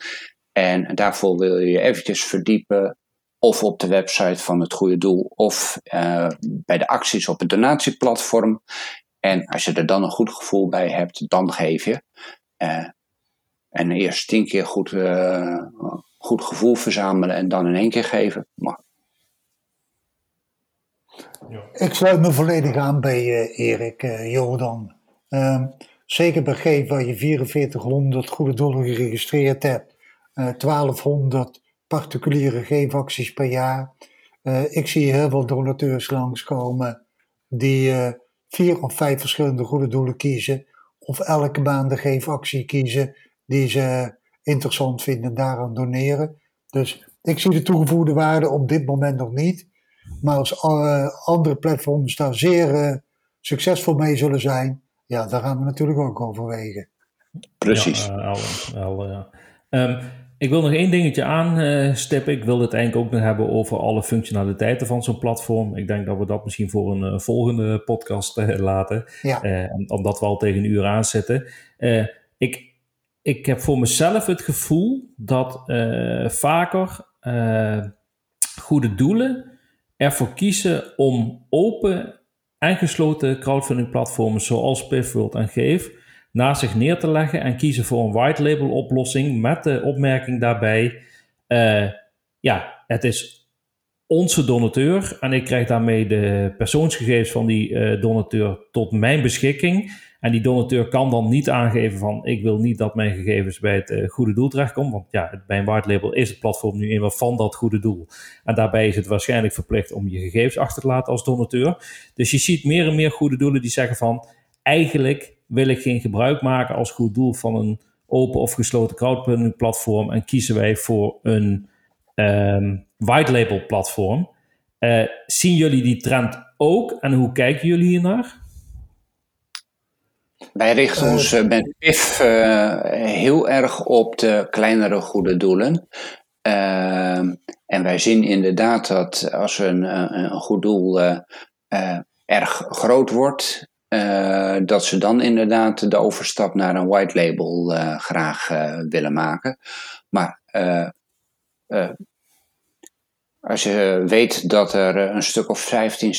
S2: En daarvoor wil je je eventjes verdiepen, of op de website van het goede doel, of uh, bij de acties op het donatieplatform. En als je er dan een goed gevoel bij hebt, dan geef je. Uh, en eerst tien keer goed, goed gevoel verzamelen en dan in één keer geven. Maar
S3: ik sluit me volledig aan bij uh, Erik uh, Jordan. Uh, zeker bij waar je 4400 goede doelen geregistreerd hebt, 1200 eh, particuliere geefacties per jaar. ik zie heel veel donateurs langskomen die vier of vijf verschillende goede doelen kiezen, of elke maand de geefactie kiezen die ze interessant vinden daaraan doneren. Dus ik zie de toegevoegde waarde op dit moment nog niet. Maar als uh, andere platforms daar zeer uh, succesvol mee zullen zijn, ja, daar gaan we natuurlijk ook overwegen.
S2: Precies.
S1: Ja, uh, ja. Um, ik wil nog één dingetje aanstippen. ik wil het eigenlijk ook nog hebben over alle functionaliteiten van zo'n platform. Ik denk dat we dat misschien voor een volgende podcast laten. Ja. omdat we al tegen een uur aanzetten. ik, ik heb voor mezelf het gevoel dat vaker goede doelen ervoor kiezen om open en gesloten crowdfunding platformen zoals Pivworld en Geef naast zich neer te leggen en kiezen voor een white label oplossing met de opmerking daarbij, uh, ja, het is onze donateur en ik krijg daarmee de persoonsgegevens van die uh, donateur tot mijn beschikking. En die donateur kan dan niet aangeven van ik wil niet dat mijn gegevens bij het uh, goede doel terechtkomen. Want ja, bij een white label is het platform nu eenmaal van dat goede doel. En daarbij is het waarschijnlijk verplicht om je gegevens achter te laten als donateur. Dus je ziet meer en meer goede doelen die zeggen van eigenlijk wil ik geen gebruik maken als goed doel van een open of gesloten crowdfunding platform. En kiezen wij voor een um, white label platform. Uh, zien jullie die trend ook en hoe kijken jullie hier naar?
S2: Wij richten uh, ons met PIF uh, heel erg op de kleinere goede doelen. Uh, en wij zien inderdaad dat als een, een goed doel erg groot wordt, dat ze dan inderdaad de overstap naar een white label graag willen maken. Maar als je weet dat er eh, een stuk of 15,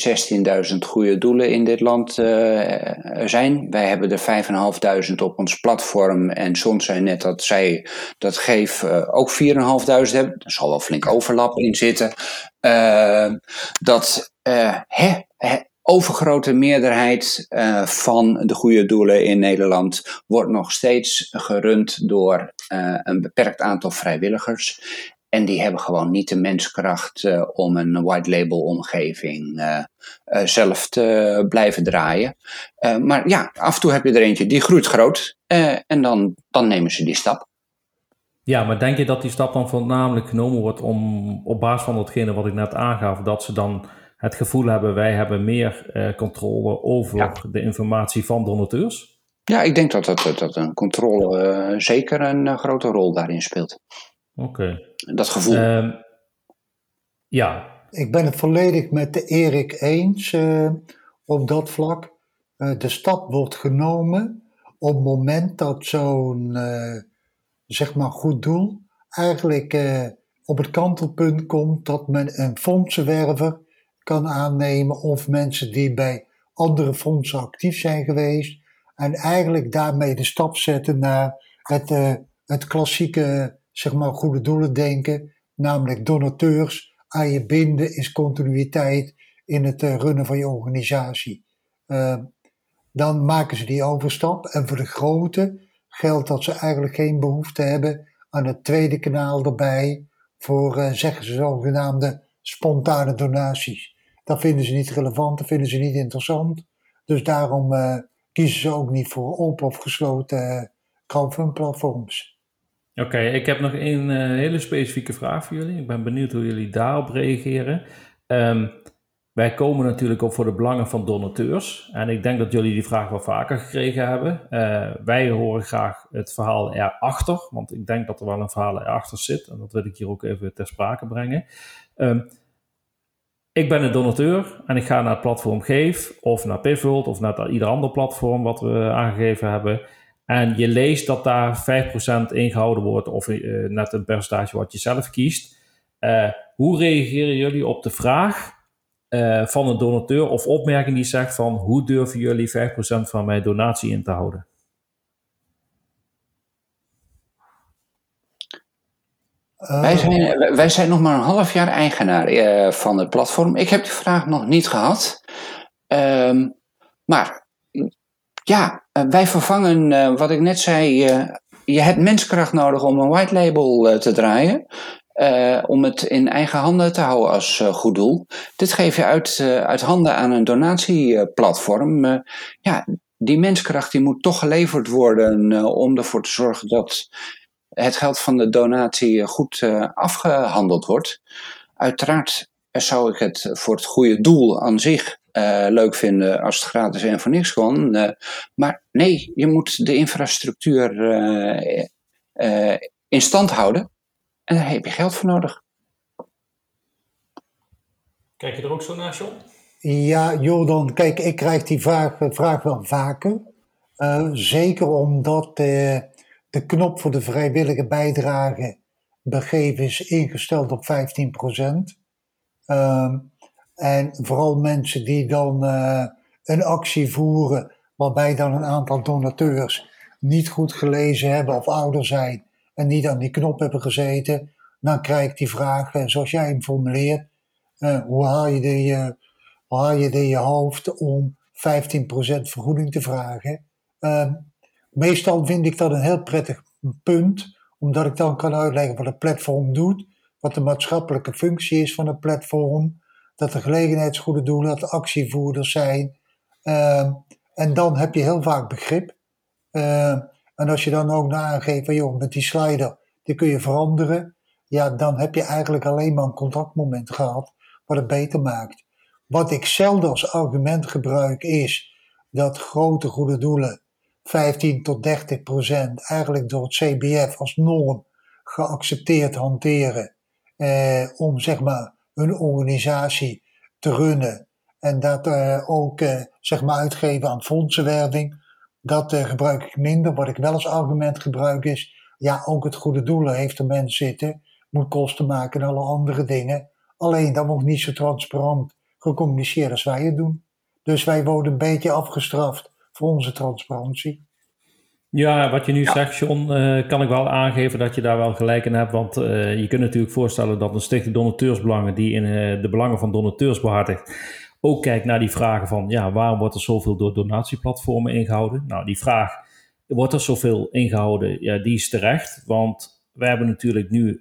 S2: 16.000 goede doelen in dit land uh, zijn. Wij hebben er 5.500 op ons platform. En soms zei net dat zij dat geef uh, ook 4.500 hebben. Er zal wel flink overlap in zitten. Uh, dat hè, overgrote meerderheid van de goede doelen in Nederland wordt nog steeds gerund door een beperkt aantal vrijwilligers. En die hebben gewoon niet de menskracht uh, om een white label omgeving uh, uh, zelf te blijven draaien. maar ja, af en toe heb je er eentje die groeit groot en dan, dan nemen ze die stap.
S1: Ja, maar denk je dat die stap dan voornamelijk genomen wordt om op basis van datgene wat ik net aangaf, dat ze dan het gevoel hebben wij hebben meer controle over ja. de informatie van donateurs?
S2: Ja, ik denk dat, dat, dat een controle zeker een grote rol daarin speelt.
S1: Oké.
S2: Dat gevoel. Ehm,
S1: ja.
S3: Ik ben het volledig met de Erik eens op dat vlak. de stap wordt genomen op het moment dat zo'n zeg maar goed doel eigenlijk op het kantelpunt komt dat men een fondsenwerver kan aannemen of mensen die bij andere fondsen actief zijn geweest en eigenlijk daarmee de stap zetten naar het, uh, het klassieke zeg maar, goede doelen denken, namelijk donateurs aan je binden is continuïteit in het uh, runnen van je organisatie. Uh, dan maken ze die overstap en voor de grote geldt dat ze eigenlijk geen behoefte hebben aan het tweede kanaal erbij voor, uh, zeggen ze, zogenaamde spontane donaties. Dat vinden ze niet relevant, dat vinden ze niet interessant. Dus daarom uh, kiezen ze ook niet voor open of gesloten crowdfund platforms.
S1: Oké, ik heb nog een uh, hele specifieke vraag voor jullie. Ik ben benieuwd hoe jullie daarop reageren. Um, wij komen natuurlijk op voor de belangen van donateurs. En ik denk dat jullie die vraag wel vaker gekregen hebben. Uh, wij horen graag het verhaal erachter, want ik denk dat er wel een verhaal erachter zit. En dat wil ik hier ook even ter sprake brengen. Um, ik ben een donateur en ik ga naar het platform Geef of naar Pivot of naar ieder ander platform wat we aangegeven hebben. En je leest dat daar 5% ingehouden wordt of uh, net een percentage wat je zelf kiest. Uh, hoe reageren jullie op de vraag uh, van een donateur of opmerking die zegt van hoe durven jullie 5% van mijn donatie in te houden?
S2: wij, zijn, wij zijn nog maar een half jaar eigenaar uh, van het platform. Ik heb die vraag nog niet gehad. Uh, maar ja, wij vervangen wat ik net zei. je hebt menskracht nodig om een white label te draaien. Om het in eigen handen te houden als goed doel. Dit geef je uit, uit handen aan een donatieplatform. ja, die menskracht die moet toch geleverd worden om ervoor te zorgen dat het geld van de donatie goed afgehandeld wordt. Uiteraard zou ik het voor het goede doel aan zich leuk vinden als het gratis en voor niks kan. maar nee, je moet de infrastructuur in stand houden. En daar heb je geld voor nodig.
S1: Kijk je er ook zo naar, John?
S3: Ja, Jordan, kijk, ik krijg die vraag, vraag wel vaker. Uh, zeker omdat de knop voor de vrijwillige bijdrage begeven is ingesteld op 15%. Uh, en vooral mensen die dan uh, een actie voeren waarbij dan een aantal donateurs niet goed gelezen hebben of ouder zijn en niet aan die knop hebben gezeten, dan krijg ik die vraag, eh, zoals jij hem formuleert, uh, hoe haal je de, uh, haal je in je hoofd om 15% vergoeding te vragen? Uh, meestal vind ik dat een heel prettig punt, omdat ik dan kan uitleggen wat het platform doet, wat de maatschappelijke functie is van het platform, dat er gelegenheidsgoede doelen, dat er actievoerders zijn. Ehm, en dan heb je heel vaak begrip. Ehm, en als je dan ook aangeeft van joh, met die slider, die kun je veranderen. Ja, dan heb je eigenlijk alleen maar een contactmoment gehad wat het beter maakt. Wat ik zelden als argument gebruik is dat grote goede doelen 15 tot 30 procent eigenlijk door het CBF als norm geaccepteerd hanteren eh, om zeg maar hun organisatie te runnen en dat eh, ook eh, zeg maar uitgeven aan fondsenwerving. Dat uh, gebruik ik minder. Wat ik wel als argument gebruik is, ja, ook het goede doelen heeft er mensen zitten, moet kosten maken en alle andere dingen. Alleen dat wordt niet zo transparant gecommuniceerd als wij het doen. Dus wij worden een beetje afgestraft voor onze transparantie.
S1: Ja, wat je nu zegt, John, uh, kan ik wel aangeven dat je daar wel gelijk in hebt. Want uh, je kunt natuurlijk voorstellen dat een stichting donateursbelangen, die in uh, de belangen van donateurs behartigt, ook kijkt naar die vragen van, ja, waarom wordt er zoveel door donatieplatformen ingehouden? Nou, die vraag, wordt er zoveel ingehouden? Ja, die is terecht, want we hebben natuurlijk nu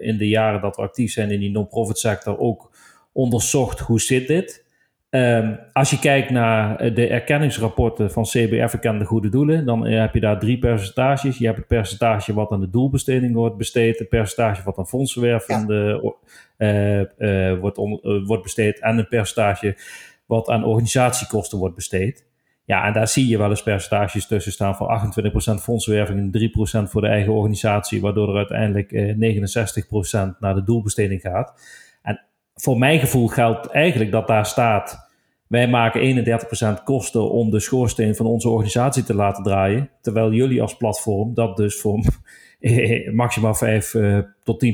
S1: in de jaren dat we actief zijn in die non-profit sector ook onderzocht hoe zit dit. Um, als je kijkt naar eh, de erkenningsrapporten van CBF Erkende Goede Doelen, dan eh, heb je daar drie percentages. Je hebt het percentage wat aan de doelbesteding wordt besteed, het percentage wat aan fondsenwervende uh, uh, wordt, wordt besteed en een percentage wat aan organisatiekosten wordt besteed. Ja, en daar zie je wel eens percentages tussen staan van 28% fondswerving en 3% voor de eigen organisatie, waardoor er uiteindelijk eh, 69% naar de doelbesteding gaat. Voor mijn gevoel geldt eigenlijk dat daar staat, wij maken 31% kosten om de schoorsteen van onze organisatie te laten draaien, terwijl jullie als platform dat dus voor maximaal 5 uh, eh, tot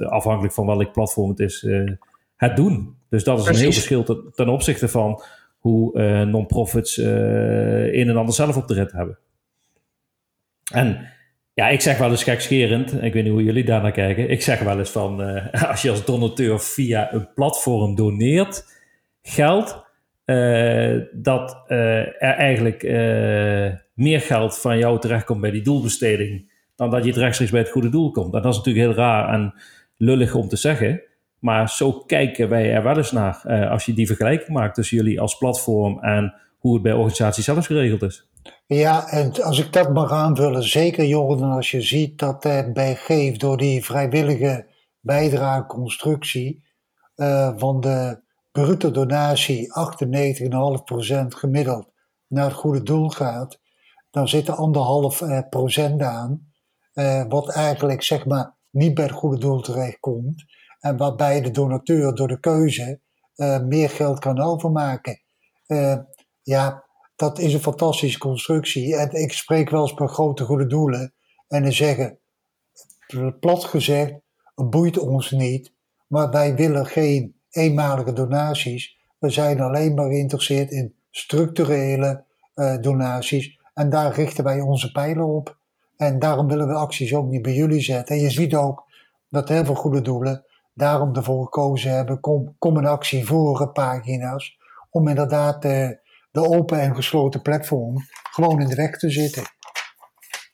S1: 10% afhankelijk van welk platform het is, uh, het doen. Dus dat is een heel verschil ten, ten opzichte van hoe uh, non-profits een en ander zelf op de rit hebben. En ja, ik zeg wel eens gekscherend, ik weet niet hoe jullie daar naar kijken. Ik zeg wel eens van, uh, als je als donateur via een platform doneert geld, dat er eigenlijk meer geld van jou terechtkomt bij die doelbesteding, dan dat je het rechtstreeks bij het goede doel komt. En dat is natuurlijk heel raar en lullig om te zeggen. Maar zo kijken wij er wel eens naar als je die vergelijking maakt tussen jullie als platform en hoe het bij organisaties zelf geregeld is.
S3: Ja, en als ik dat mag aanvullen, zeker Jordan, als je ziet dat er bij Geef door die vrijwillige bijdrageconstructie uh, van de bruto donatie 98,5% gemiddeld naar het goede doel gaat, dan zit er anderhalf uh, procent aan, wat eigenlijk zeg maar niet bij het goede doel terechtkomt. En waarbij de donateur door de keuze meer geld kan overmaken. Ja, dat is een fantastische constructie. En ik spreek wel eens bij grote goede doelen. En dan zeggen, plat gezegd, het boeit ons niet. Maar wij willen geen eenmalige donaties. We zijn alleen maar geïnteresseerd in structurele uh, donaties. En daar richten wij onze pijlen op. En daarom willen we acties ook niet bij jullie zetten. En je ziet ook dat heel veel goede doelen daarom ervoor gekozen hebben, kom, een actie voor pagina's, om inderdaad de, de open en gesloten platform gewoon in de weg te zitten.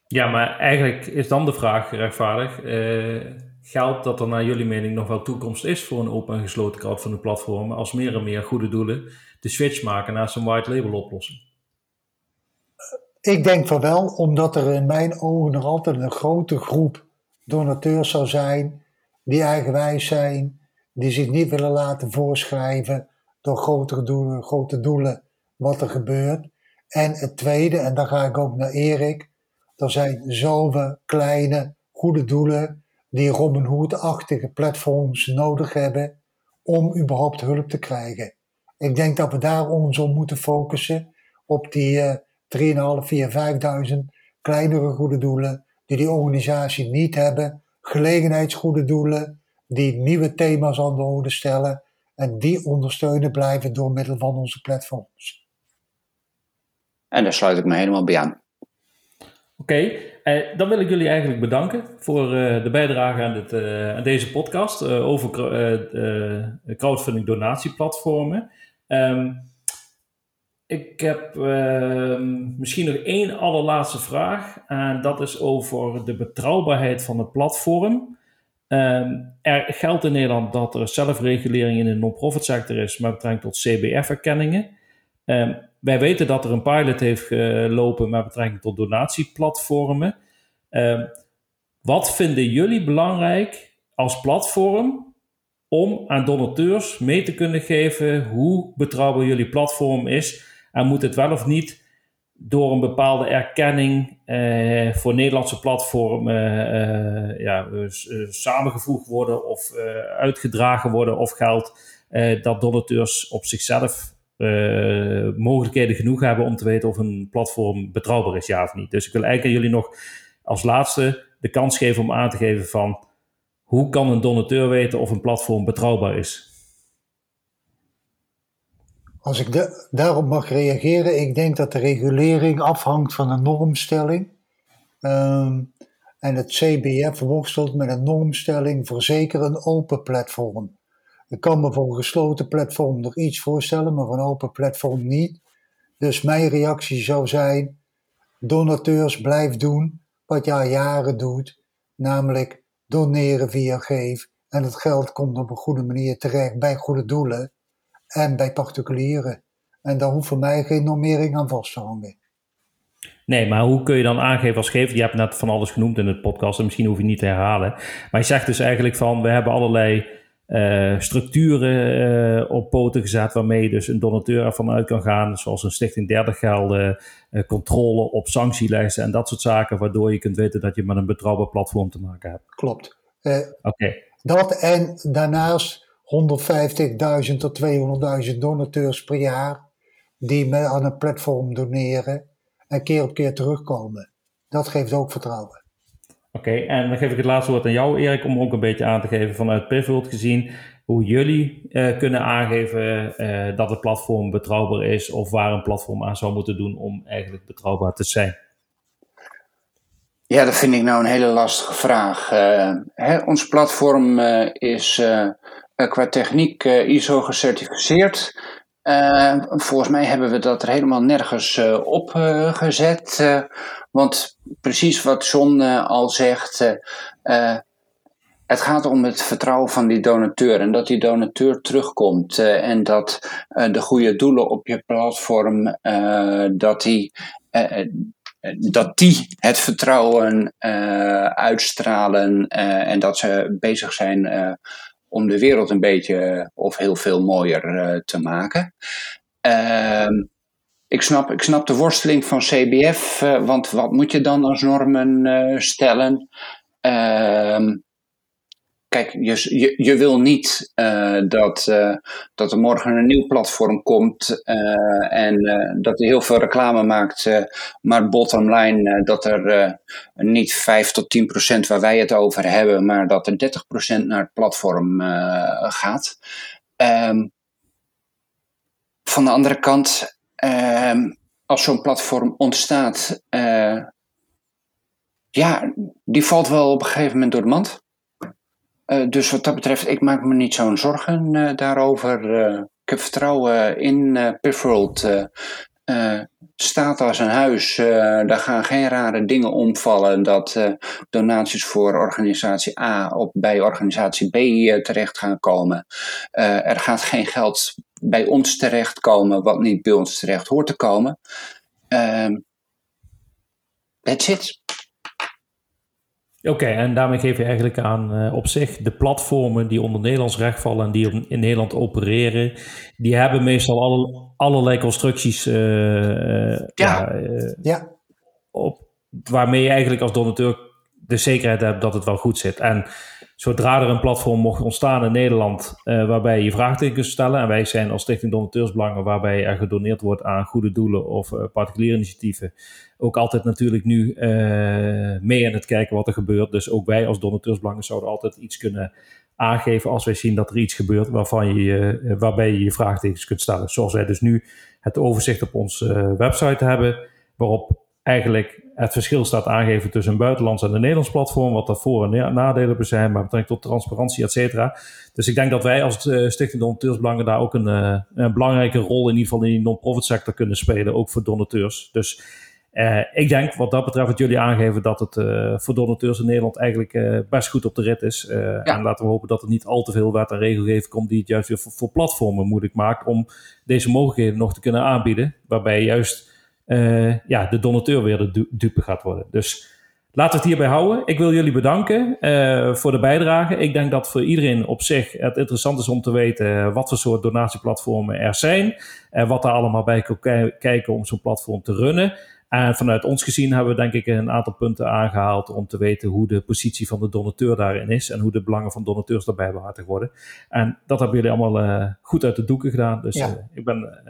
S1: Ja, maar eigenlijk is dan de vraag rechtvaardig. Uh, geldt dat er naar jullie mening nog wel toekomst is voor een open en gesloten crowdfunding platform als meer en meer goede doelen de switch maken naar zo'n white label oplossing?
S3: Ik denk van wel, omdat er in mijn ogen nog altijd een grote groep donateurs zou zijn die eigenwijs zijn, die zich niet willen laten voorschrijven door grote doelen, grote doelen wat er gebeurt. En het tweede, en dan ga ik ook naar Erik, er zijn zoveel kleine, goede doelen die Robin Hood-achtige platforms nodig hebben om überhaupt hulp te krijgen. Ik denk dat we daar ons op moeten focussen, op die uh, 3.500, 4.000, 5.000 kleinere goede doelen die die organisatie niet hebben, gelegenheidsgoede doelen, die nieuwe thema's aan de orde stellen en die ondersteunen blijven door middel van onze platforms.
S2: En daar sluit ik me helemaal bij aan.
S1: Oké, eh, dan wil ik jullie eigenlijk bedanken voor uh, de bijdrage aan, uh, aan deze podcast over crowdfunding donatieplatformen. Um, ik heb uh, misschien nog één allerlaatste vraag. En dat is over de betrouwbaarheid van het platform. Um, er geldt in Nederland dat er zelfregulering in de non-profit sector is met betrekking tot CBF-erkenningen. Um, wij weten dat er een pilot heeft gelopen met betrekking tot donatieplatformen. wat vinden jullie belangrijk als platform om aan donateurs mee te kunnen geven hoe betrouwbaar jullie platform is en moet het wel of niet door een bepaalde erkenning eh, voor Nederlandse platformen eh, ja, eh, samengevoegd worden of uitgedragen worden of geldt eh, dat donateurs op zichzelf mogelijkheden genoeg hebben om te weten of een platform betrouwbaar is, ja of niet. Dus ik wil eigenlijk aan jullie nog als laatste de kans geven om aan te geven van hoe kan een donateur weten of een platform betrouwbaar is?
S3: Als ik de, daarop mag reageren, ik denk dat de regulering afhangt van een normstelling. Um, en het CBF worstelt met een normstelling voor zeker een open platform. Ik kan me voor een gesloten platform nog iets voorstellen, maar voor een open platform niet. Dus mijn reactie zou zijn: donateurs, blijf doen wat je al jaren doet, namelijk doneren via Geef. En het geld komt op een goede manier terecht bij goede doelen en bij particulieren. En daar hoeft voor mij geen normering aan vast te hangen.
S1: Nee, maar hoe kun je dan aangeven als gever? Je hebt net van alles genoemd in het podcast en misschien hoef je niet te herhalen. Maar je zegt dus eigenlijk van, we hebben allerlei uh, structuren op poten gezet waarmee je dus een donateur ervan uit kan gaan, zoals een stichting derde gelden, controle op sanctielijsten en dat soort zaken, waardoor je kunt weten dat je met een betrouwbaar platform te maken hebt.
S3: Klopt.
S1: Oké.
S3: Dat en daarnaast 150.000 tot 200.000 donateurs per jaar die aan een platform doneren en keer op keer terugkomen. Dat geeft ook vertrouwen.
S1: Oké, en dan geef ik het laatste woord aan jou, Erik, om ook een beetje aan te geven vanuit Pivot gezien hoe jullie eh, kunnen aangeven eh, dat het platform betrouwbaar is of waar een platform aan zou moeten doen om eigenlijk betrouwbaar te zijn.
S2: Ja, dat vind ik nou een hele lastige vraag. Uh, hè, ons platform is qua techniek ISO gecertificeerd. Volgens mij hebben we dat er helemaal nergens op gezet. Want precies wat John al zegt, het gaat om het vertrouwen van die donateur. En dat die donateur terugkomt en dat de goede doelen op je platform, dat die dat die het vertrouwen uitstralen en dat ze bezig zijn om de wereld een beetje of heel veel mooier te maken. Uh, ik, snap, ik snap de worsteling van CBF, eh, want wat moet je dan als normen uh, stellen? Ehm, Kijk, je, je, je wil niet uh, dat, dat er morgen een nieuw platform komt en dat hij heel veel reclame maakt, maar bottom line dat er niet 5 tot 10 procent waar wij het over hebben, maar dat er 30 procent naar het platform gaat. Um, van de andere kant, um, als zo'n platform ontstaat, ja, die valt wel op een gegeven moment door de mand. Uh, dus wat dat betreft, ik maak me niet zo'n zorgen uh, daarover. Ik heb vertrouwen in uh, staat als een huis. daar gaan geen rare dingen omvallen. Dat donaties voor organisatie A op, bij organisatie B terecht gaan komen. er gaat geen geld bij ons terechtkomen wat niet bij ons terecht hoort te komen. Ehm, that's it.
S1: Oké, en daarmee geef je eigenlijk aan uh, op zich de platformen die onder Nederlands recht vallen en die in Nederland opereren, die hebben meestal alle, allerlei constructies uh,
S3: ja. Ja, ja.
S1: Op, waarmee je eigenlijk als donateur de zekerheid hebt dat het wel goed zit. En zodra er een platform mocht ontstaan in Nederland uh, waarbij je vraagtekens kunt stellen, en wij zijn als Stichting Donateursbelangen waarbij er gedoneerd wordt aan goede doelen of uh, particuliere initiatieven, ook altijd natuurlijk nu uh, mee aan het kijken wat er gebeurt. Dus ook wij als Donateursbelangen zouden altijd iets kunnen aangeven als wij zien dat er iets gebeurt waarvan je, waarbij je je vraagtekens kunt stellen. Zoals wij dus nu het overzicht op onze website hebben, waarop eigenlijk het verschil staat aangegeven tussen een buitenlands en een Nederlands platform, wat er voor- en nadelen zijn, maar betrekking tot transparantie, et cetera. Dus ik denk dat wij als uh, Stichting Donateursbelangen daar ook een, uh, een, belangrijke rol in ieder geval in die non-profit sector kunnen spelen, ook voor donateurs. Dus uh, ik denk wat dat betreft wat jullie aangeven dat het voor donateurs in Nederland eigenlijk best goed op de rit is. Ja. En laten we hopen dat er niet al te veel wet en regelgeving komt die het juist weer voor, voor platformen moeilijk maakt om deze mogelijkheden nog te kunnen aanbieden, waarbij juist uh, ja, de donateur weer de dupe gaat worden. Dus laten we het hierbij houden. Ik wil jullie bedanken uh, voor de bijdrage. Ik denk dat voor iedereen op zich het interessant is om te weten wat voor soort donatieplatformen er zijn. En wat er allemaal bij kan kijken om zo'n platform te runnen. En vanuit ons gezien hebben we denk ik een aantal punten aangehaald om te weten hoe de positie van de donateur daarin is en hoe de belangen van donateurs daarbij behartigd worden. En dat hebben jullie allemaal uh, goed uit de doeken gedaan. Dus ja. uh, ik, ben,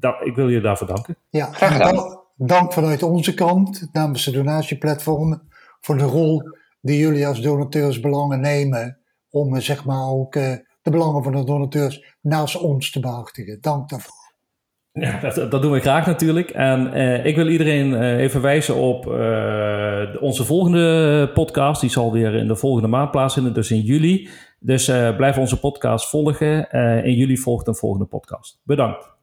S1: uh, ik wil jullie daarvoor danken.
S3: Ja, graag gedaan. Dank vanuit onze kant namens de donatieplatformen voor de rol die jullie als donateursbelangen nemen om zeg maar ook de belangen van de donateurs naast ons te behartigen. Dank daarvoor.
S1: Ja, dat, dat, doen we graag natuurlijk. En uh, ik wil iedereen uh, even wijzen op uh, onze volgende podcast. Die zal weer in de volgende maand plaatsvinden, dus in juli. Dus blijf onze podcast volgen. in juli volgt een volgende podcast. Bedankt.